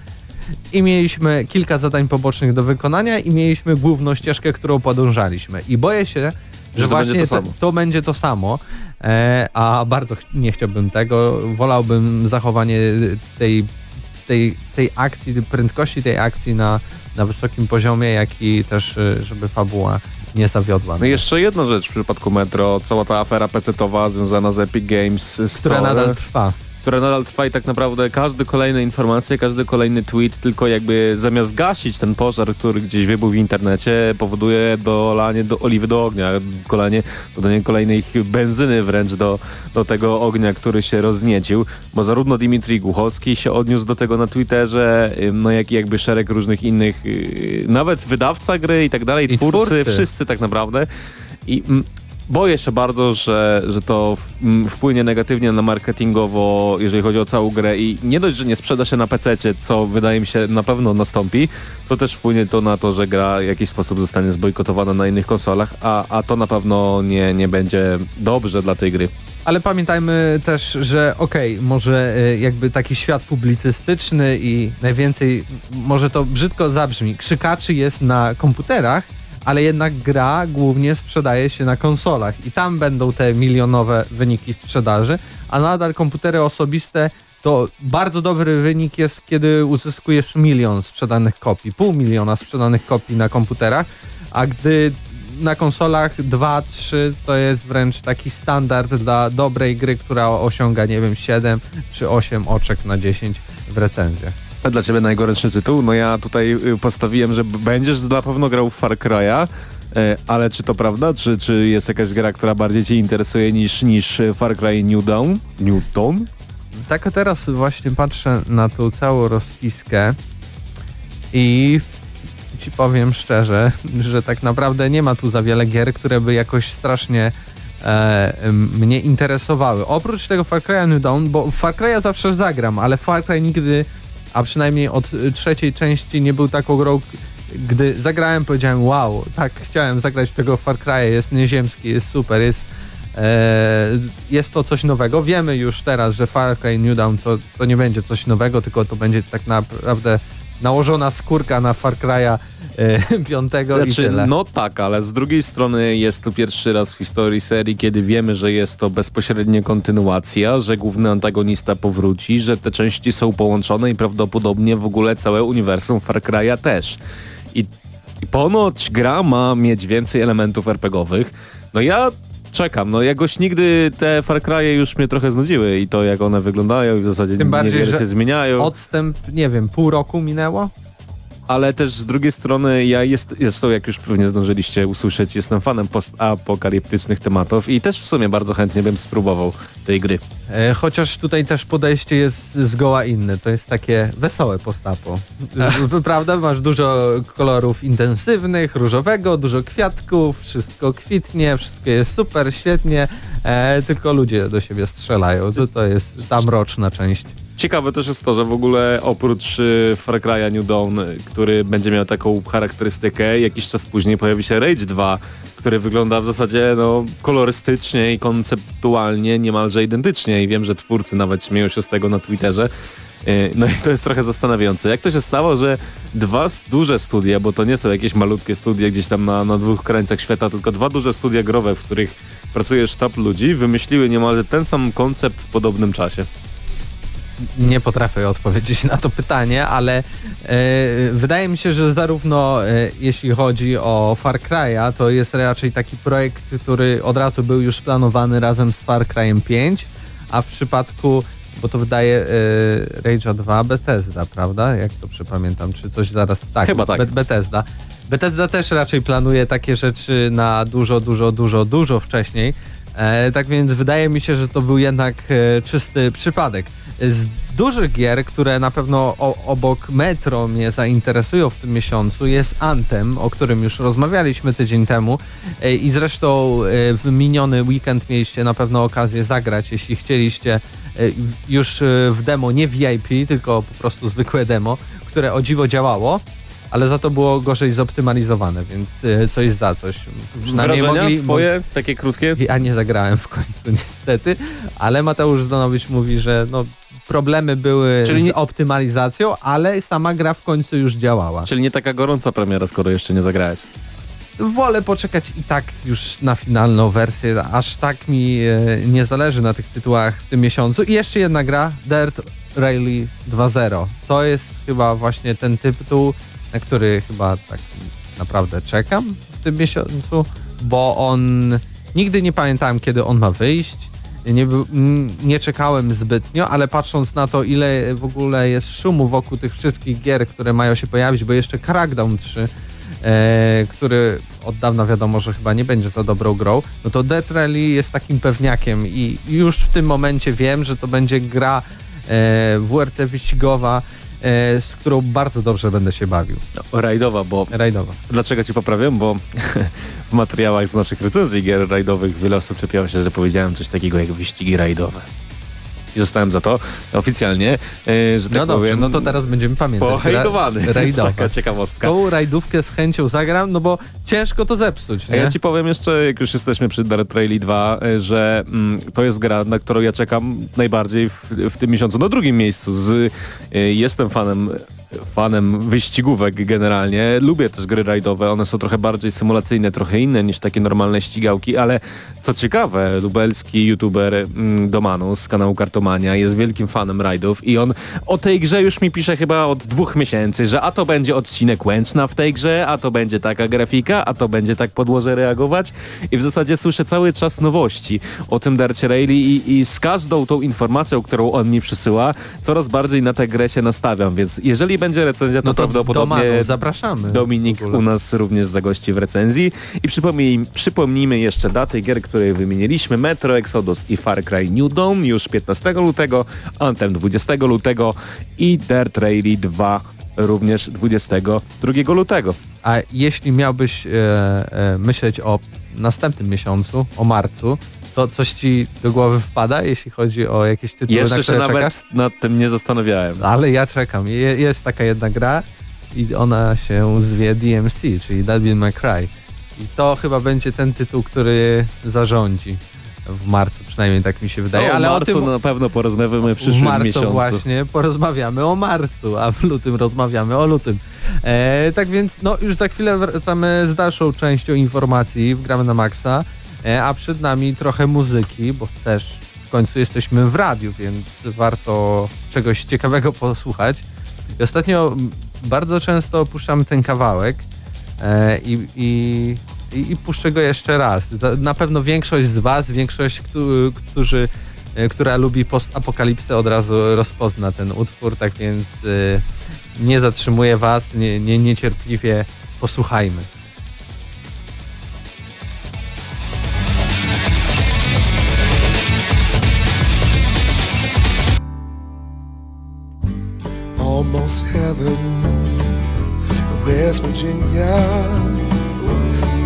i mieliśmy kilka zadań pobocznych do wykonania i mieliśmy główną ścieżkę, którą podążaliśmy. I boję się, że, to właśnie będzie to te- to będzie to samo, e, a bardzo ch- nie chciałbym tego. Wolałbym zachowanie tej, tej, tej akcji, prędkości tej akcji na, na wysokim poziomie, jak i też, e, żeby fabuła nie zawiodła. No jeszcze jedna rzecz w przypadku Metro, cała ta afera PC-towa związana z Epic Games Store, która nadal trwa. Która nadal trwa i tak naprawdę każdy kolejny informacje, każdy kolejny tweet tylko jakby zamiast gasić ten pożar, który gdzieś wybuchł w internecie, powoduje dolanie do oliwy do ognia, kolanie, dodanie kolejnej benzyny wręcz do, do tego ognia, który się rozniecił, bo zarówno Dimitri Głuchowski się odniósł do tego na Twitterze, no jak i jakby szereg różnych innych, yy, nawet wydawca gry i tak dalej, twórcy, twórcy. wszyscy tak naprawdę i mm, Boję się bardzo, że, że to w- m, wpłynie negatywnie na marketingowo, jeżeli chodzi o całą grę i nie dość, że nie sprzeda się na PC, co wydaje mi się na pewno nastąpi, to też wpłynie to na to, że gra w jakiś sposób zostanie zbojkotowana na innych konsolach, a, a to na pewno nie, nie będzie dobrze dla tej gry. Ale pamiętajmy też, że okej, może e, jakby taki świat publicystyczny i najwięcej, może to brzydko zabrzmi, krzykaczy jest na komputerach, ale jednak gra głównie sprzedaje się na konsolach i tam będą te milionowe wyniki sprzedaży, a nadal komputery osobiste to bardzo dobry wynik jest, kiedy uzyskujesz milion sprzedanych kopii, pół miliona sprzedanych kopii na komputerach, a gdy na konsolach 2-3 to jest wręcz taki standard dla dobrej gry, która osiąga, nie wiem, 7 czy 8 oczek na 10 w recenzjach. A dla Ciebie najgorętszy tytuł? No ja tutaj y, postawiłem, że będziesz na pewno grał w Far Cry'a, e, ale czy to prawda? Czy, czy jest jakaś gra, która bardziej Cię interesuje niż, niż Far Cry New Dawn? New Dawn? Tak teraz właśnie patrzę na tą całą rozpiskę i ci powiem szczerze, że tak naprawdę nie ma tu za wiele gier, które by jakoś strasznie e, mnie interesowały. Oprócz tego Far Cry'a New Dawn, bo Far Cry'a zawsze zagram, ale Far Cry nigdy, a przynajmniej od y, trzeciej części nie był taką grą, gdy zagrałem powiedziałem wow, tak chciałem zagrać w tego Far Cry'a, jest nieziemski, jest super, jest e, jest to coś nowego. Wiemy już teraz, że Far Cry New Dawn to, to nie będzie coś nowego, tylko to będzie tak naprawdę nałożona skórka na Far Cry'a e, piątego i Znaczy, tyle. no tak, ale z drugiej strony jest to pierwszy raz w historii serii, kiedy wiemy, że jest to bezpośrednia kontynuacja, że główny antagonista powróci, że te części są połączone i prawdopodobnie w ogóle całe uniwersum Far Cry'a też. I, I ponoć gra ma mieć więcej elementów RPGowych. No ja czekam, no jakoś nigdy te Far Cry'e już mnie trochę znudziły i to jak one wyglądają i w zasadzie Tym bardziej, niewiele się zmieniają. Odstęp, nie wiem, pół roku minęło? Ale też z drugiej strony ja jest, jest to, jak już pewnie zdążyliście usłyszeć, jestem fanem postapokaliptycznych tematów i też w sumie bardzo chętnie bym spróbował tej gry. E, chociaż tutaj też podejście jest zgoła inne. To jest takie wesołe postapo. Prawda? Masz dużo kolorów intensywnych, różowego, dużo kwiatków, wszystko kwitnie, wszystko jest super, świetnie, e, tylko ludzie do siebie strzelają. To, to jest ta mroczna część. Ciekawe też jest to, że w ogóle oprócz y, Far Cry'a New Dawn, y, który będzie miał taką charakterystykę, jakiś czas później pojawi się Rage 2, który wygląda w zasadzie no, kolorystycznie i konceptualnie niemalże identycznie i wiem, że twórcy nawet śmieją się z tego na Twitterze. Y, No i to jest trochę zastanawiające. Jak to się stało, że dwa duże studia, bo to nie są jakieś malutkie studia gdzieś tam na, na dwóch krańcach świata, tylko dwa duże studia growe, w których pracuje sztab ludzi, wymyśliły niemalże ten sam koncept w podobnym czasie. Nie potrafię odpowiedzieć na to pytanie, ale e, wydaje mi się, że zarówno e, jeśli chodzi o Far Cry'a, to jest raczej taki projekt, który od razu był już planowany razem z Far Cry'em 5, a w przypadku, bo to wydaje e, Rage'a 2 Bethesda, prawda? Jak to przypamiętam, czy coś zaraz... Tak, Chyba tak. Be- Bethesda. Bethesda też raczej planuje takie rzeczy na dużo, dużo, dużo, dużo wcześniej, E, tak więc wydaje mi się, że to był jednak e, czysty przypadek. Z dużych gier, które na pewno o, obok Metro mnie zainteresują w tym miesiącu jest Anthem, o którym już rozmawialiśmy tydzień temu e, i zresztą e, w miniony weekend mieliście na pewno okazję zagrać, jeśli chcieliście e, już w demo, nie VIP, tylko po prostu zwykłe demo, które o dziwo działało ale za to było gorzej zoptymalizowane, więc coś za coś. Przynajmniej Wrażenia mogli, twoje, takie krótkie? Ja nie zagrałem w końcu niestety, ale Mateusz Zdanowicz mówi, że no, problemy były Czyli nie... z optymalizacją, ale sama gra w końcu już działała. Czyli nie taka gorąca premiera, skoro jeszcze nie zagrałeś. Wolę poczekać i tak już na finalną wersję, aż tak mi e, nie zależy na tych tytułach w tym miesiącu. I jeszcze jedna gra, Dirt Rally 2.0. To jest chyba właśnie ten tytuł, na który chyba tak naprawdę czekam w tym miesiącu, bo on nigdy nie pamiętałem kiedy on ma wyjść. Nie, nie czekałem zbytnio, ale patrząc na to ile w ogóle jest szumu wokół tych wszystkich gier, które mają się pojawić, bo jeszcze Crackdown 3 E, który od dawna wiadomo, że chyba nie będzie za dobrą grą, no to Death Rally jest takim pewniakiem i już w tym momencie wiem, że to będzie gra e, WRC wyścigowa, z którą bardzo dobrze będę się bawił. No, rajdowa, bo... Rajdowa. Dlaczego ci poprawiam? Bo w materiałach z naszych recenzji gier rajdowych wiele osób czepiało się, że powiedziałem coś takiego jak wyścigi rajdowe i zostałem za to oficjalnie, e, że tak no dobrze, powiem. no to teraz będziemy pamiętać. Pohejdowany. Rajdowa. taka ciekawostka. Tą rajdówkę z chęcią zagram, no bo ciężko to zepsuć. Nie? Ja ci powiem jeszcze, jak już jesteśmy przy Dirt Rally 2, e, że mm, to jest gra, na którą ja czekam najbardziej w, w tym miesiącu. Na drugim miejscu. Z, y, jestem fanem fanem wyścigówek generalnie. Lubię też gry rajdowe, one są trochę bardziej symulacyjne, trochę inne niż takie normalne ścigałki, ale co ciekawe, lubelski youtuber mm, Domanus z kanału Kartomania jest wielkim fanem rajdów i on o tej grze już mi pisze chyba od dwóch miesięcy, że a to będzie odcinek Łęczna w tej grze, a to będzie taka grafika, a to będzie tak podłoże reagować i w zasadzie słyszę cały czas nowości o tym Darcie Rally i, i z każdą tą informacją, którą on mi przysyła, coraz bardziej na tę grę się nastawiam, więc jeżeli będzie recenzja, to, no to prawdopodobnie Domanu, zapraszamy. Dominik u nas również zagości w recenzji i przypomnij, przypomnijmy jeszcze daty gier, które wymieniliśmy, Metro Exodus i Far Cry New Dawn już 15 lutego, Anthem 20 lutego i Dirt Rally 2 również 22 lutego. A jeśli miałbyś e, e, myśleć o następnym miesiącu, o marcu, to coś ci do głowy wpada, jeśli chodzi o jakieś tytuły, Jeszcze na które się nawet nad tym nie zastanawiałem. Ale ja czekam. Je, jest taka jedna gra i ona się zwie DMC, czyli Devil May Cry. I to chyba będzie ten tytuł, który zarządzi w marcu, przynajmniej tak mi się wydaje. No, ale marcu o tym na pewno porozmawiamy w przyszłym w marcu miesiącu. właśnie porozmawiamy o marcu, a w lutym rozmawiamy o lutym. E, tak więc no już za chwilę wracamy z dalszą częścią informacji w Gramy na Maxa. E, a przed nami trochę muzyki, bo też w końcu jesteśmy w radiu, więc warto czegoś ciekawego posłuchać. I ostatnio bardzo często puszczamy ten kawałek e, i, i, i, puszczę go jeszcze raz. Na pewno większość z Was, większość, którzy, e, która lubi postapokalipsę od razu rozpozna ten utwór, tak więc nie zatrzymuję Was, nie, nie, niecierpliwie posłuchajmy. Almost heaven. West Virginia,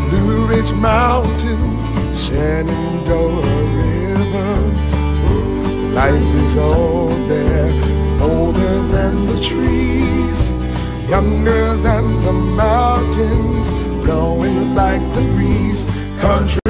Blue Ridge Mountains, Shenandoah River. Life is all there, older than the trees, younger than the mountains, blowing like the breeze. Country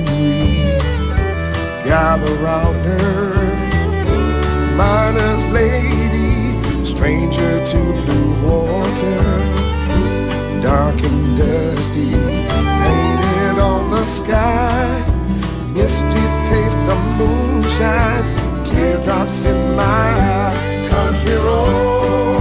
memories gather round her. Miner's lady, stranger to blue water dark and dusty, painted on the sky. Misty taste of moonshine, teardrops in my eye. Country Gramy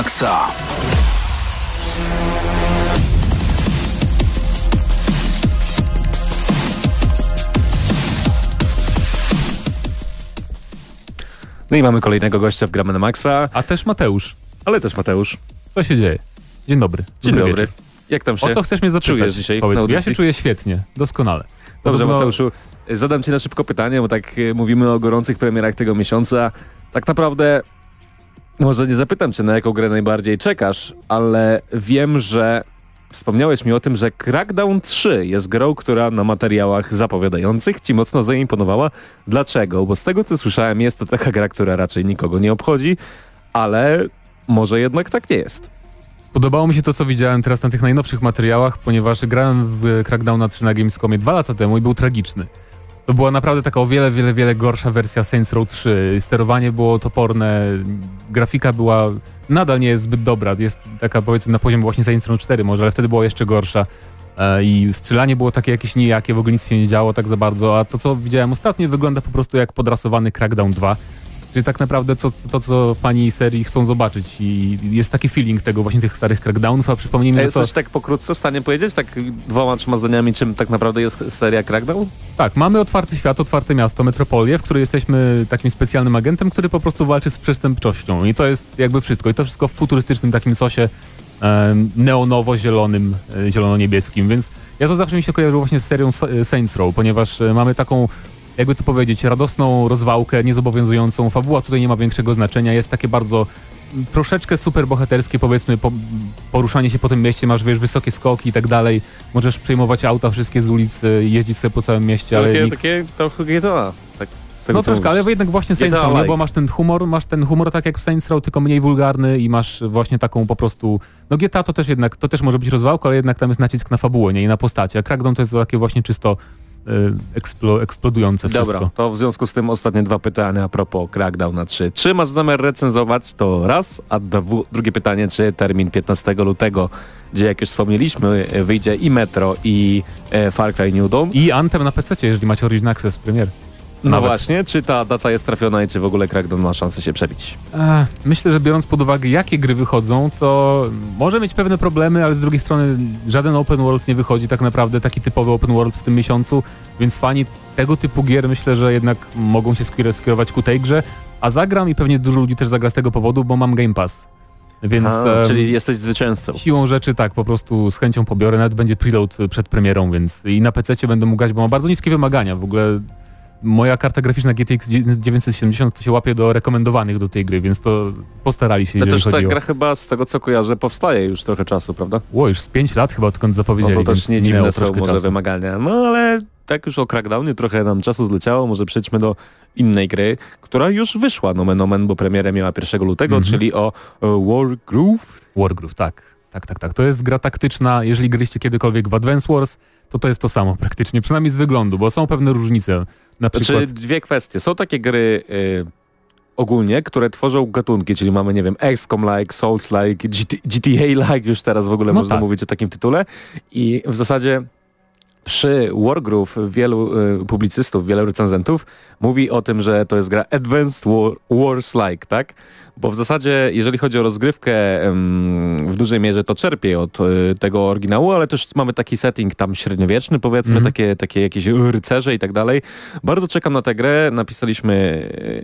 maksa. No i mamy kolejnego gościa w Gramy na Maxa, A też Mateusz. ale też Mateusz. Co się dzieje? Dzień dobry. Dzień dobry. wieczór. Jak tam się O co chcesz mnie zapytać? czujesz dzisiaj Powiedz mi. Ja się czuję świetnie, doskonale. Dobrze, Podobno- Mateuszu, zadam Ci na szybko pytanie, bo tak e, mówimy o gorących premierach tego miesiąca. Tak naprawdę może nie zapytam Cię, na jaką grę najbardziej czekasz, ale wiem, że wspomniałeś mi o tym, że Crackdown 3 jest grą, która na materiałach zapowiadających Ci mocno zaimponowała. Dlaczego? Bo z tego, co słyszałem, jest to taka gra, która raczej nikogo nie obchodzi, ale może jednak tak nie jest. Podobało mi się to, co widziałem teraz na tych najnowszych materiałach, ponieważ grałem w Crackdowna 3 na Gamescomie dwa lata temu i był tragiczny. To była naprawdę taka o wiele, wiele, wiele gorsza wersja Saints Row 3. Sterowanie było toporne, grafika była, nadal nie jest zbyt dobra, jest taka powiedzmy na poziomie właśnie Saints Row 4 może, ale wtedy była jeszcze gorsza. E, I strzelanie było takie jakieś nijakie, w ogóle nic się nie działo tak za bardzo, a to co widziałem ostatnio wygląda po prostu jak podrasowany Crackdown 2. Czyli tak naprawdę co, to, co fani serii chcą zobaczyć i jest taki feeling tego właśnie tych starych crackdownów, a przypomnijmy, że to... jesteś tak pokrótce w stanie powiedzieć, tak dwoma, trzema zdaniami, czym tak naprawdę jest seria Crackdown? Tak, mamy otwarty świat, otwarte miasto, metropolię, w której jesteśmy takim specjalnym agentem, który po prostu walczy z przestępczością i to jest jakby wszystko. I to wszystko w futurystycznym takim sosie e, neonowo-zielonym, e, zielono-niebieskim, więc ja to zawsze mi się kojarzyło właśnie z serią Sa- Saints Row, ponieważ e, mamy taką jakby to powiedzieć, radosną rozwałkę, niezobowiązującą. Fabuła tutaj nie ma większego znaczenia, jest takie bardzo mm, troszeczkę super bohaterskie, powiedzmy, po, poruszanie się po tym mieście, masz, wiesz, wysokie skoki i tak dalej, możesz przejmować auta wszystkie z ulic, y, jeździć sobie po całym mieście, ale takie, nikt... takie trochę GTA. Tak, No troszkę, mówisz. ale jednak właśnie Saints Row, like. bo masz ten humor, masz ten humor tak jak w Saints Row, tylko mniej wulgarny i masz właśnie taką po prostu, no GTA to też jednak, to też może być rozwałka, ale jednak tam jest nacisk na fabułę, nie? I na postacie, a Crackdown to jest takie właśnie czysto eksplo, eksplodujące wszystko. Dobra, to w związku z tym ostatnie dwa pytania a propos Crackdown na 3. Czy masz zamiar recenzować? To raz, a dwu, drugie pytanie, czy termin 15 lutego, gdzie jak już wspomnieliśmy, wyjdzie i Metro i e, Far Cry New Dawn. I Anthem na PC, jeżeli macie Origin Access Premier. No nawet. właśnie, czy ta data jest trafiona i czy w ogóle Crackdown ma szansę się przebić? Ech, myślę, że biorąc pod uwagę jakie gry wychodzą, to może mieć pewne problemy, ale z drugiej strony żaden open world nie wychodzi tak naprawdę, taki typowy open world w tym miesiącu, więc fani tego typu gier myślę, że jednak mogą się skierować- ku tej grze, a zagram i pewnie dużo ludzi też zagra z tego powodu, bo mam Game Pass. Więc A, czyli jesteś zwycięzcą. siłą rzeczy tak, po prostu z chęcią pobiorę, nawet będzie preload przed premierą, więc i na PC będę mógł grać, bo ma bardzo niskie wymagania. W ogóle moja karta graficzna GTX 970 to się łapie do rekomendowanych do tej gry, więc to postarali się, No jeżeli też ta o... gra chyba z tego co kojarzę powstaje już trochę czasu, prawda? Ło, już z 5 lat chyba odkąd No zapowiedzieli, to też nie dziwne są może czasu. wymagania. No ale tak już o Crackdownie trochę nam czasu zleciało, może przejdźmy do innej gry, która już wyszła nomen omen, bo premierę miała 1 lutego, Mhm. czyli o e, Wargroove. Wargroove, tak. Tak, tak, tak. To jest gra taktyczna, jeżeli gryście kiedykolwiek w Advance Wars, to to jest to samo praktycznie, przynajmniej z wyglądu, bo są pewne różnice. Na przykład... Znaczy dwie kwestie. Są takie gry y, ogólnie, które tworzą gatunki, czyli mamy, nie wiem, XCOM-like, Souls-like, GT GTA-like, już teraz w ogóle No można tak. mówić o takim tytule. I w zasadzie przy Wargroove wielu y, publicystów, wielu recenzentów mówi o tym, że to jest gra Advanced War, Wars-like, tak? Bo w zasadzie, jeżeli chodzi o rozgrywkę, w dużej mierze to czerpie od y, tego oryginału, ale też mamy taki setting tam średniowieczny, powiedzmy, Mhm. takie, takie jakieś rycerze i tak dalej. Bardzo czekam na tę grę, napisaliśmy,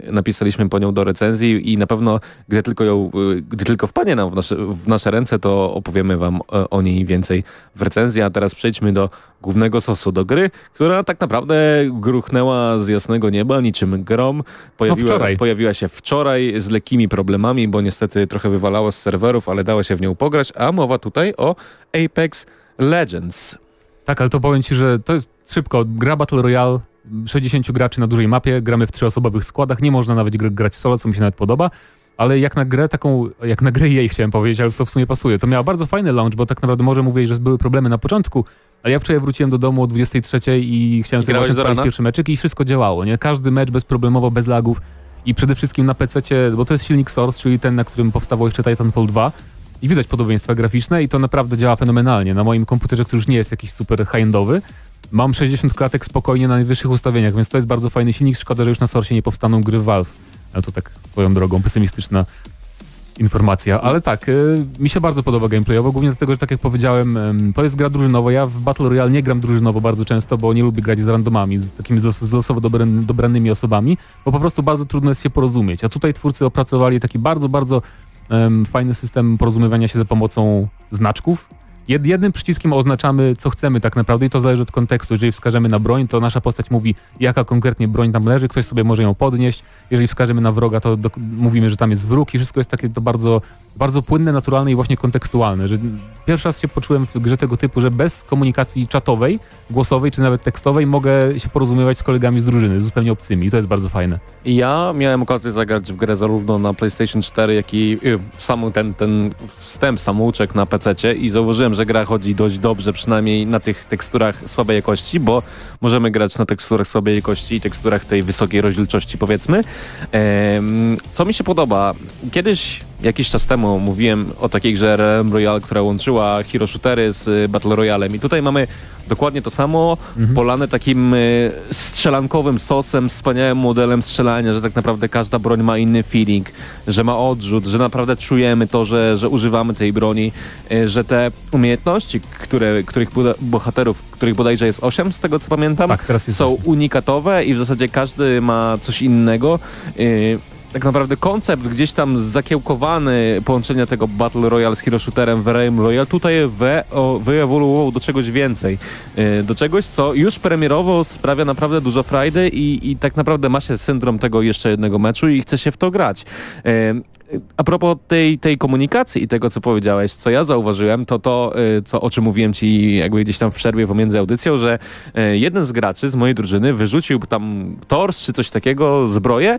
y, napisaliśmy po nią do recenzji i na pewno, gdy tylko ją, y, gdy tylko wpadnie nam w nasze, w nasze ręce, to opowiemy wam e, o niej więcej w recenzji, a teraz przejdźmy do głównego sosu do gry, która tak naprawdę gruchnęła z jasnego nieba niczym grom. Pojawiła, wczoraj. pojawiła się wczoraj z lekkimi problemami, bo niestety trochę wywalało z serwerów, ale dało się w nią pograć, a mowa tutaj o Apex Legends. Tak, ale to powiem Ci, że to jest szybko. Gra Battle Royale, 60 graczy na dużej mapie, gramy w trzyosobowych składach, nie można nawet gr- grać solo, co mi się nawet podoba, ale jak na grę taką, jak na grę jej chciałem powiedzieć, ale to w sumie pasuje. To miała bardzo fajny launch, bo tak naprawdę może mówię, że były problemy na początku, ale ja wczoraj wróciłem do domu o 23 i chciałem I sobie właśnie pierwszy meczyk i wszystko działało, nie? Każdy mecz bezproblemowo, bez lagów i przede wszystkim na PC, bo to jest silnik Source, czyli ten, na którym powstawał jeszcze Titanfall 2 i widać podobieństwa graficzne i to naprawdę działa fenomenalnie. Na moim komputerze, który już nie jest jakiś super high-endowy, mam 60 klatek spokojnie na najwyższych ustawieniach, więc to jest bardzo fajny silnik. Szkoda, że już na Source nie powstaną gry Valve. Ale to tak swoją drogą pesymistyczna informacja, ale tak, y, mi się bardzo podoba gameplayowo, głównie dlatego, że tak jak powiedziałem, em, to jest gra drużynowa. Ja w Battle Royale nie gram drużynowo bardzo często, bo nie lubię grać z randomami, z takimi z losowo dobran- dobranymi osobami, bo po prostu bardzo trudno jest się porozumieć. A tutaj twórcy opracowali taki bardzo, bardzo em, fajny system porozumiewania się za pomocą znaczków. Jed, jednym przyciskiem oznaczamy, co chcemy tak naprawdę i to zależy od kontekstu. Jeżeli wskażemy na broń, to nasza postać mówi, jaka konkretnie broń tam leży, ktoś sobie może ją podnieść. Jeżeli wskażemy na wroga, to do, mówimy, że tam jest wróg i wszystko jest takie to bardzo, bardzo płynne, naturalne i właśnie kontekstualne. Że pierwszy raz się poczułem w grze tego typu, że bez komunikacji czatowej, głosowej czy nawet tekstowej mogę się porozumiewać z kolegami z drużyny, zupełnie obcymi i to jest bardzo fajne. Ja miałem okazję zagrać w grę zarówno na PlayStation 4, jak i y, sam ten, ten wstęp samouczek na PC i zauważyłem, że gra chodzi dość dobrze, przynajmniej na tych teksturach słabej jakości, bo możemy grać na teksturach słabej jakości i teksturach tej wysokiej rozdzielczości powiedzmy. Em, co mi się podoba, kiedyś jakiś czas temu mówiłem o takiej grze Realm Royale, która łączyła hero shootery z y, Battle Royalem. I tutaj mamy dokładnie to samo, polane takim y, strzelankowym sosem, wspaniałym modelem strzelania, że tak naprawdę każda broń ma inny feeling, że ma odrzut, że naprawdę czujemy to, że, że używamy tej broni, y, że te umiejętności, które, których bohaterów, których bodajże jest 8 z tego co pamiętam, Tak, są unikatowe i w zasadzie każdy ma coś innego. Tak naprawdę koncept gdzieś tam zakiełkowany połączenia tego Battle Royale z Hero Shooterem w Realm Royale tutaj o, wyewoluował do czegoś więcej. Y, Do czegoś, co już premierowo sprawia naprawdę dużo frajdy i, i tak naprawdę ma się syndrom tego jeszcze jednego meczu i chce się w to grać. Y, A propos tej, tej komunikacji i tego, co powiedziałeś, co ja zauważyłem, to to, y, co, o czym mówiłem ci jakby gdzieś tam w przerwie pomiędzy audycją, że jeden z graczy z mojej drużyny wyrzucił tam tors czy coś takiego, zbroję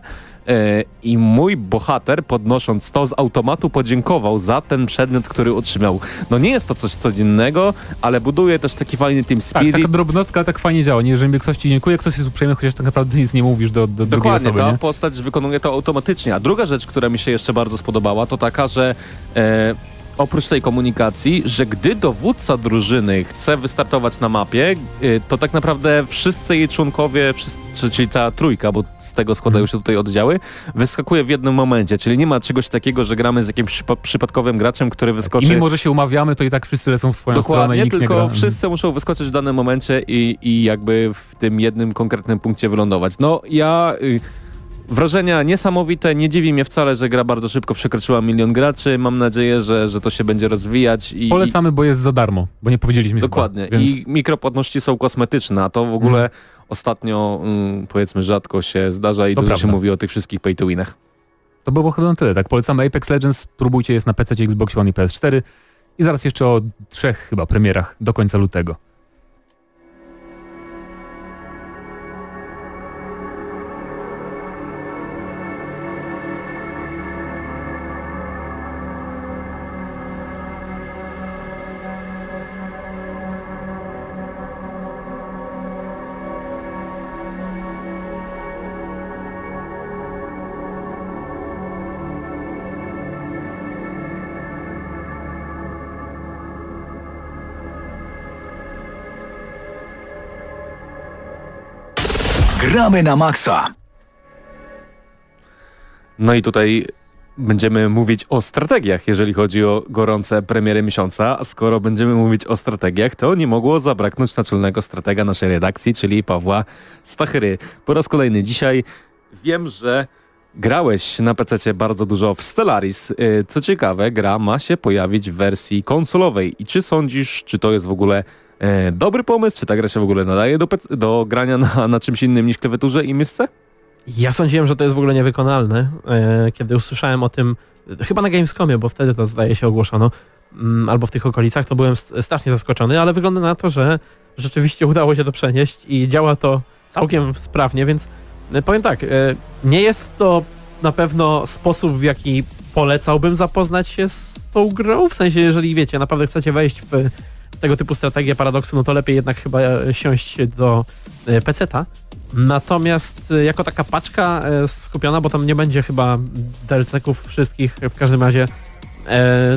i mój bohater podnosząc to z automatu podziękował za ten przedmiot, który otrzymał. No nie jest to coś codziennego, ale buduje też taki fajny team Tak, spirit. taka drobnostka tak fajnie działa. Nie, jeżeli ktoś ci dziękuję, ktoś jest uprzejmy, chociaż tak naprawdę nic nie mówisz do, do Dokładnie, osoby, ta nie? postać wykonuje to automatycznie. A druga rzecz, która mi się jeszcze bardzo spodobała, to taka, że e, oprócz tej komunikacji, że gdy dowódca drużyny chce wystartować na mapie, e, to tak naprawdę wszyscy jej członkowie, wszyscy, czyli cała trójka, bo z tego składają Mhm. się tutaj oddziały, wyskakuje w jednym momencie. Czyli nie ma czegoś takiego, że gramy z jakimś przypa- przypadkowym graczem, który wyskoczy... I mimo, że się umawiamy, to i tak wszyscy lecą w swoją stronę Dokładnie, i nikt nie tylko gra. wszyscy muszą wyskoczyć w danym momencie i, i jakby w tym jednym konkretnym punkcie wylądować. No ja... Y, Wrażenia niesamowite, nie dziwi mnie wcale, że gra bardzo szybko przekroczyła milion graczy. Mam nadzieję, że, że to się będzie rozwijać i, Polecamy, bo jest za darmo, bo nie powiedzieliśmy i chyba, dokładnie. Więc I mikropłatności są kosmetyczne, a to w ogóle ostatnio mm, powiedzmy rzadko się zdarza i To dużo się prawda. mówi o tych wszystkich pay to winach. to było chyba na tyle. Tak, polecamy Apex Legends, spróbujcie jest na PC, Xbox One i PS4 i zaraz jeszcze o trzech chyba premierach do końca lutego. Gramy na maksa. No i tutaj będziemy mówić o strategiach, jeżeli chodzi o gorące premiery miesiąca. A skoro będziemy mówić o strategiach, to nie mogło zabraknąć naczelnego stratega naszej redakcji, czyli Pawła Stachyry. Po raz kolejny dzisiaj wiem, że grałeś na PC bardzo dużo w Stellaris. Y, Co ciekawe, gra ma się pojawić w wersji konsolowej. I czy sądzisz, czy to jest w ogóle e, dobry pomysł, czy ta gra się w ogóle nadaje do, do grania na, na czymś innym niż klawiaturze i myszce? Ja sądziłem, że to jest w ogóle niewykonalne, e, kiedy usłyszałem o tym, e, chyba na Gamescomie, bo wtedy to zdaje się ogłoszono, mm, albo w tych okolicach, to byłem st- strasznie zaskoczony, ale wygląda na to, że rzeczywiście udało się to przenieść i działa to całkiem sprawnie, więc e, powiem tak, e, nie jest to na pewno sposób, w jaki polecałbym zapoznać się z tą grą, w sensie, jeżeli wiecie, naprawdę chcecie wejść w tego typu strategię paradoksu, no to lepiej jednak chyba e, siąść do e, peceta. Natomiast e, jako taka paczka skupiona, bo tam nie będzie chyba DLC-ków wszystkich, w każdym razie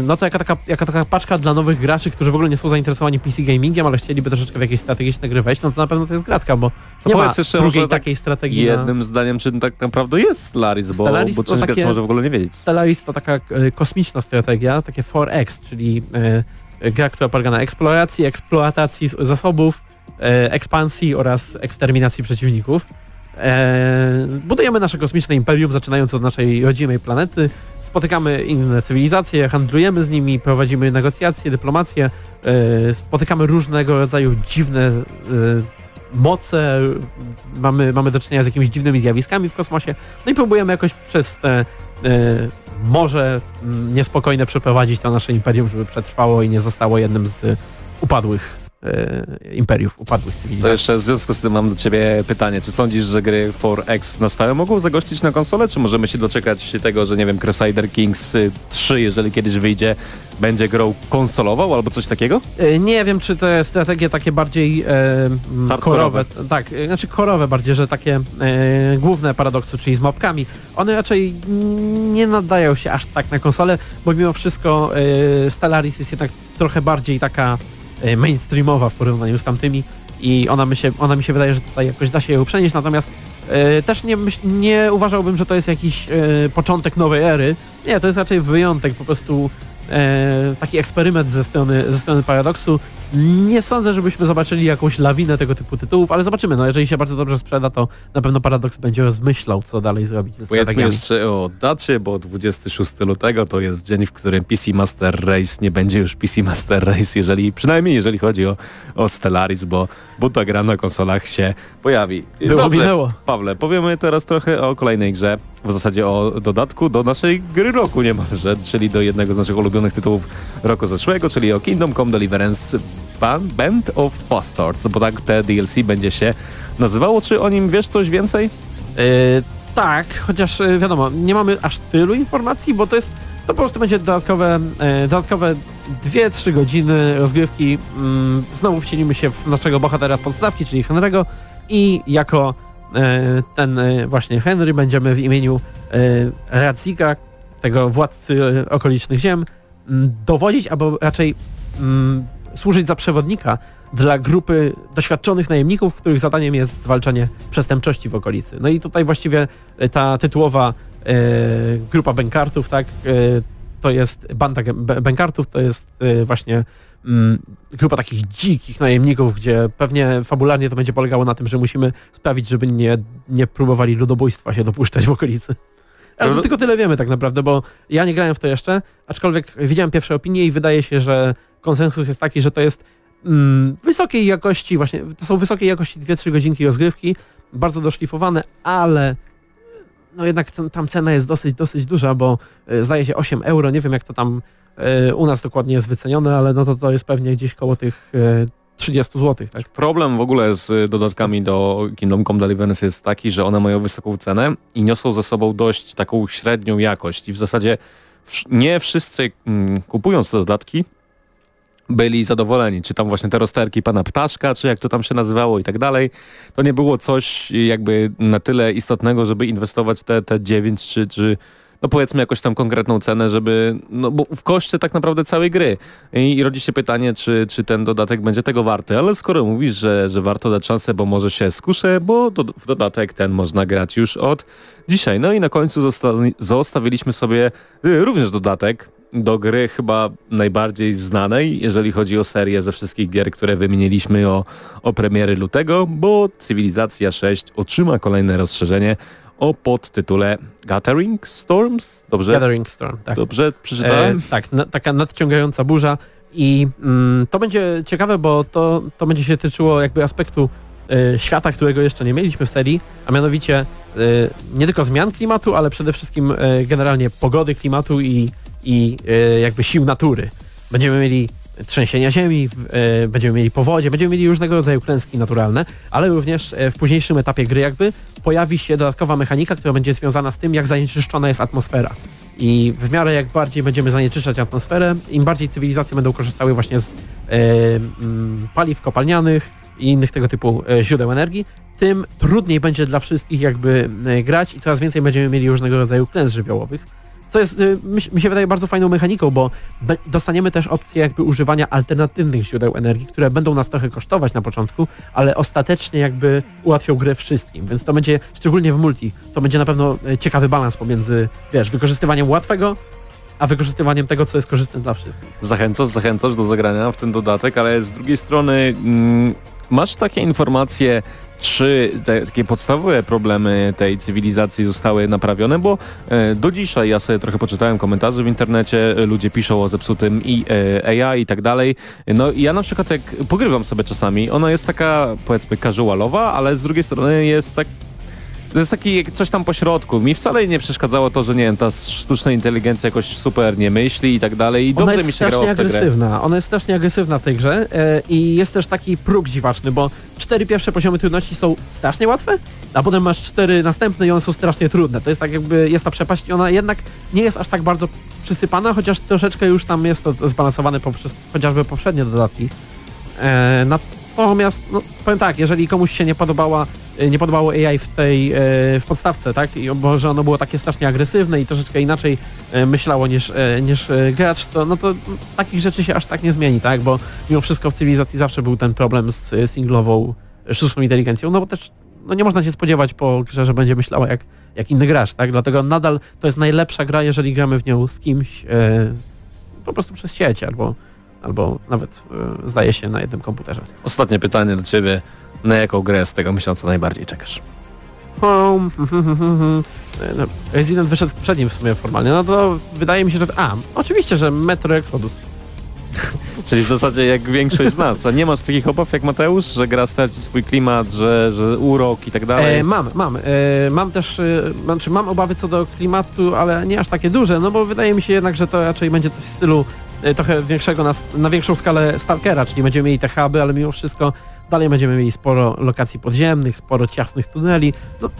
no to jaka taka, jaka taka paczka dla nowych graczy, którzy w ogóle nie są zainteresowani PC gamingiem, ale chcieliby troszeczkę w jakieś strategiczne gry wejść, no to na pewno to jest gratka, bo nie ma jeszcze drugiej tak takiej strategii na... Jednym zdaniem, czy tak naprawdę jest Stellaris, bo, Stellaris bo część takie- graczy może w ogóle nie wiedzieć. Stellaris to taka e, kosmiczna strategia, takie 4X, czyli e, gra, która polega na eksploracji, eksploatacji zasobów, e, ekspansji oraz eksterminacji przeciwników. E, budujemy nasze kosmiczne imperium, zaczynając od naszej rodzimej planety. Spotykamy inne cywilizacje, handlujemy z nimi, prowadzimy negocjacje, dyplomację, e, spotykamy różnego rodzaju dziwne moce, mamy, mamy do czynienia z jakimiś dziwnymi zjawiskami w kosmosie, no i próbujemy jakoś przez te e, morze mm, niespokojne przeprowadzić to nasze imperium, żeby przetrwało i nie zostało jednym z upadłych imperiów, upadłych To cywilizacji. jeszcze w związku z tym mam do Ciebie pytanie. Czy sądzisz, że gry 4X na stałe mogą zagościć na konsolę, czy możemy się doczekać tego, że nie wiem, Crusader Kings y, 3, jeżeli kiedyś wyjdzie, będzie grą konsolową albo coś takiego? E, Nie wiem, czy te strategie takie bardziej e, korowe, tak, e, znaczy korowe bardziej, że takie e, główne paradoksu, czyli z mapkami, one raczej nie nadają się aż tak na konsolę, bo mimo wszystko e, Stellaris jest jednak trochę bardziej taka e, mainstreamowa w porównaniu z tamtymi i ona mi się, ona mi się wydaje, że tutaj jakoś da się ją przenieść, natomiast e, też nie, nie uważałbym, że to jest jakiś e, początek nowej ery. Nie, to jest raczej wyjątek, po prostu e, taki eksperyment ze strony, ze strony Paradoksu. Nie sądzę, żebyśmy zobaczyli jakąś lawinę tego typu tytułów, ale zobaczymy. No, jeżeli się bardzo dobrze sprzeda, to na pewno Paradox będzie rozmyślał, co dalej zrobić ze Powiedzmy strategiami. jeszcze o dacie, bo 26 lutego to jest dzień, w którym PC Master Race nie będzie już PC Master Race, jeżeli, przynajmniej jeżeli chodzi o, o Stellaris, bo, bo ta gra na konsolach się pojawi. Było, minęło. Pawle, powiemy teraz trochę o kolejnej grze, w zasadzie o dodatku do naszej gry roku niemalże, czyli do jednego z naszych ulubionych tytułów roku zeszłego, czyli o Kingdom Come Deliverance Ban- Band of Bastards, bo tak te DLC będzie się nazywało. Czy o nim wiesz coś więcej? E, tak, chociaż e, wiadomo, nie mamy aż tylu informacji, bo to jest to po prostu będzie dodatkowe, e, dodatkowe 2-3 godziny rozgrywki. Mm, znowu wcielimy się w naszego bohatera z podstawki, czyli Henry'ego i jako ten e, właśnie Henry będziemy w imieniu e, Radziga, tego władcy e, okolicznych ziem, dowodzić, albo raczej służyć za przewodnika dla grupy doświadczonych najemników, których zadaniem jest zwalczanie przestępczości w okolicy. No i tutaj właściwie e, ta tytułowa e, grupa bękartów, tak, e, to jest banda bękartów, to jest e, właśnie grupa takich dzikich najemników, gdzie pewnie fabularnie to będzie polegało na tym, że musimy sprawić, żeby nie, nie próbowali ludobójstwa się dopuszczać w okolicy. Ale No- tylko tyle wiemy tak naprawdę, bo ja nie grałem w to jeszcze, aczkolwiek widziałem pierwsze opinie i wydaje się, że konsensus jest taki, że to jest mm, wysokiej jakości, właśnie to są wysokiej jakości 2-3 godzinki rozgrywki, bardzo doszlifowane, ale no jednak tam cena jest dosyć, dosyć duża, bo e, zdaje się 8 euro, nie wiem jak to tam u nas dokładnie jest wycenione, ale no to to jest pewnie gdzieś koło tych e, 30 zł, tak? Problem w ogóle z y, dodatkami do Kingdom Come Deliverance jest taki, że one mają wysoką cenę i niosą ze sobą dość taką średnią jakość i w zasadzie nie wszyscy mm, kupując te dodatki byli zadowoleni, czy tam właśnie te rozterki pana Ptaszka, czy jak to tam się nazywało i tak dalej. To nie było coś jakby na tyle istotnego, żeby inwestować te, te 9 czy, czy no powiedzmy jakąś tam konkretną cenę, żeby, no bo w koszcie tak naprawdę całej gry. I, i rodzi się pytanie, czy, czy ten dodatek będzie tego warty, ale skoro mówisz, że, że warto dać szansę, bo może się skuszę, bo do, w dodatek ten można grać już od dzisiaj. No i na końcu zosta- zostawiliśmy sobie y, również dodatek do gry chyba najbardziej znanej, jeżeli chodzi o serię ze wszystkich gier, które wymieniliśmy o, o premiery lutego, bo Cywilizacja 6 otrzyma kolejne rozszerzenie o podtytule Gathering Storms. Dobrze? Gathering Storm, tak. Dobrze przeczytałem? E, tak, na, taka nadciągająca burza i mm, to będzie ciekawe, bo to, to będzie się tyczyło jakby aspektu e, świata, którego jeszcze nie mieliśmy w serii, a mianowicie e, nie tylko zmian klimatu, ale przede wszystkim e, generalnie pogody klimatu i, i jakby sił natury. Będziemy mieli trzęsienia ziemi, e, będziemy mieli powodzie, będziemy mieli różnego rodzaju klęski naturalne, ale również e, w późniejszym etapie gry jakby pojawi się dodatkowa mechanika, która będzie związana z tym, jak zanieczyszczona jest atmosfera. I w miarę jak bardziej będziemy zanieczyszczać atmosferę, im bardziej cywilizacje będą korzystały właśnie z e, mm, paliw kopalnianych i innych tego typu źródeł energii, tym trudniej będzie dla wszystkich jakby grać i coraz więcej będziemy mieli różnego rodzaju klęsk żywiołowych. Co jest, y, mi, się wydaje bardzo fajną mechaniką, bo dostaniemy też opcję jakby używania alternatywnych źródeł energii, które będą nas trochę kosztować na początku, ale ostatecznie jakby ułatwią grę wszystkim, więc to będzie, szczególnie w multi, to będzie na pewno y, ciekawy balans pomiędzy, wiesz, wykorzystywaniem łatwego, a wykorzystywaniem tego, co jest korzystne dla wszystkich. Zachęcasz, zachęcasz do zagrania w ten dodatek, ale z drugiej strony mm, masz takie informacje, czy te takie podstawowe problemy tej cywilizacji zostały naprawione, bo e, do dzisiaj ja sobie trochę poczytałem komentarze w internecie, e, ludzie piszą o zepsutym i, e, AI i tak dalej. No i ja na przykład jak pogrywam sobie czasami, ona jest taka powiedzmy casualowa, ale z drugiej strony jest tak to jest taki coś tam po środku. Mi wcale nie przeszkadzało to, że nie wiem, ta sztuczna inteligencja jakoś super nie myśli i tak dalej i dobrze mi się grało w tę grę. agresywna. Ona jest strasznie agresywna w tej grze e, i jest też taki próg dziwaczny, bo cztery pierwsze poziomy trudności są strasznie łatwe, a potem masz cztery następne i one są strasznie trudne. To jest tak jakby, jest ta przepaść i ona jednak nie jest aż tak bardzo przysypana, chociaż troszeczkę już tam jest to zbalansowane poprzez chociażby poprzednie dodatki. E, natomiast, no, powiem tak, jeżeli komuś się nie podobała nie podobało AI w tej, e, w podstawce, tak? Bo że ono było takie strasznie agresywne i troszeczkę inaczej e, myślało niż, e, niż gracz, to, no to takich rzeczy się aż tak nie zmieni, tak? Bo mimo wszystko w cywilizacji zawsze był ten problem z singlową sztuczną inteligencją, no bo też no nie można się spodziewać po grze, że będzie myślała jak, jak inny gracz, tak? Dlatego nadal to jest najlepsza gra, jeżeli gramy w nią z kimś e, po prostu przez sieć albo, albo nawet e, zdaje się na jednym komputerze. Ostatnie pytanie do Ciebie. Na jaką grę z tego miesiąca najbardziej czekasz? Home. No, Resident wyszedł przed nim w sumie formalnie, no to wydaje mi się, że... A, oczywiście, że Metro Exodus. Czyli w zasadzie jak większość z nas. A nie masz takich obaw jak Mateusz, że gra straci swój klimat, że, że urok i tak dalej? E, mam, mam. E, mam też, e, znaczy mam obawy co do klimatu, ale nie aż takie duże, no bo wydaje mi się jednak, że to raczej będzie coś w stylu e, trochę większego, na, na większą skalę Stalkera, czyli będziemy mieli te huby, ale mimo wszystko dalej będziemy mieli sporo lokacji podziemnych, sporo ciasnych tuneli. No,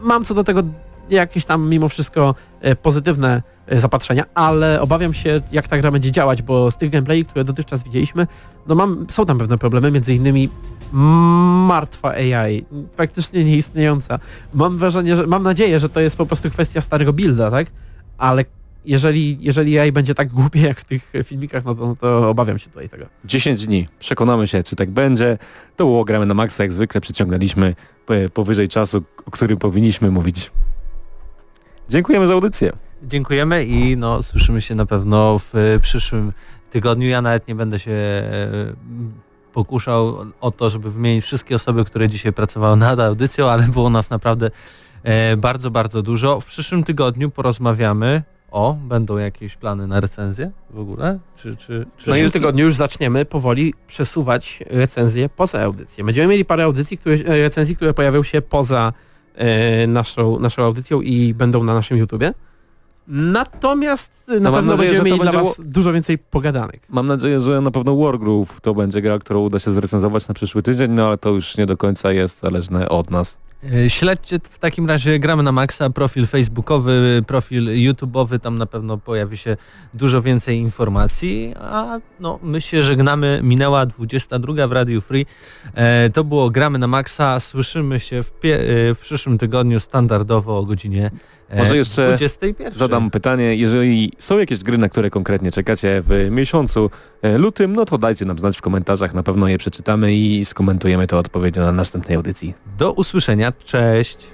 mam co do tego jakieś tam mimo wszystko e, pozytywne e, zapatrzenia, ale obawiam się jak ta gra będzie działać, bo z tych gameplay, które dotychczas widzieliśmy, no mam, są tam pewne problemy, między innymi martwa AI, praktycznie nieistniejąca. Mam wrażenie, że mam nadzieję, że to jest po prostu kwestia starego builda, tak? Ale jeżeli, jeżeli AI będzie tak głupie jak w tych filmikach, no to, no to obawiam się tutaj tego. 10 dni. Przekonamy się, czy tak będzie. To było gramy na maksa, jak zwykle przyciągnęliśmy p- powyżej czasu, o którym powinniśmy mówić. Dziękujemy za audycję. Dziękujemy i no, słyszymy się na pewno w e, przyszłym tygodniu. Ja nawet nie będę się e, pokuszał o to, żeby wymienić wszystkie osoby, które dzisiaj pracowały nad audycją, ale było nas naprawdę e, bardzo, bardzo dużo. W przyszłym tygodniu porozmawiamy o, będą jakieś plany na recenzję w ogóle? Czy, czy, czy... W przyszłym tygodniu już zaczniemy powoli przesuwać recenzje poza audycję. Będziemy mieli parę audycji, które, e, recenzji, które pojawią się poza e, naszą, naszą audycją i będą na naszym YouTubie. Natomiast na No pewno nadzieję, będziemy mieli to dla będzie Was dużo więcej pogadanek. Mam nadzieję, że na pewno Wargroove to będzie gra, którą uda się zrecenzować na przyszły tydzień, no ale to już nie do końca jest zależne od nas. E, Śledźcie w takim razie Gramy na Maxa, profil facebookowy, profil YouTube'owy, tam na pewno pojawi się dużo więcej informacji, a no my się żegnamy, minęła 22 w Radio Free, e, to było Gramy na Maxa, słyszymy się w, e, w przyszłym tygodniu standardowo o godzinie Może jeszcze 21. Zadam pytanie, jeżeli są jakieś gry, na które konkretnie czekacie w miesiącu e, lutym, no to dajcie nam znać w komentarzach, na pewno je przeczytamy i skomentujemy to odpowiednio na następnej audycji. Do usłyszenia, cześć!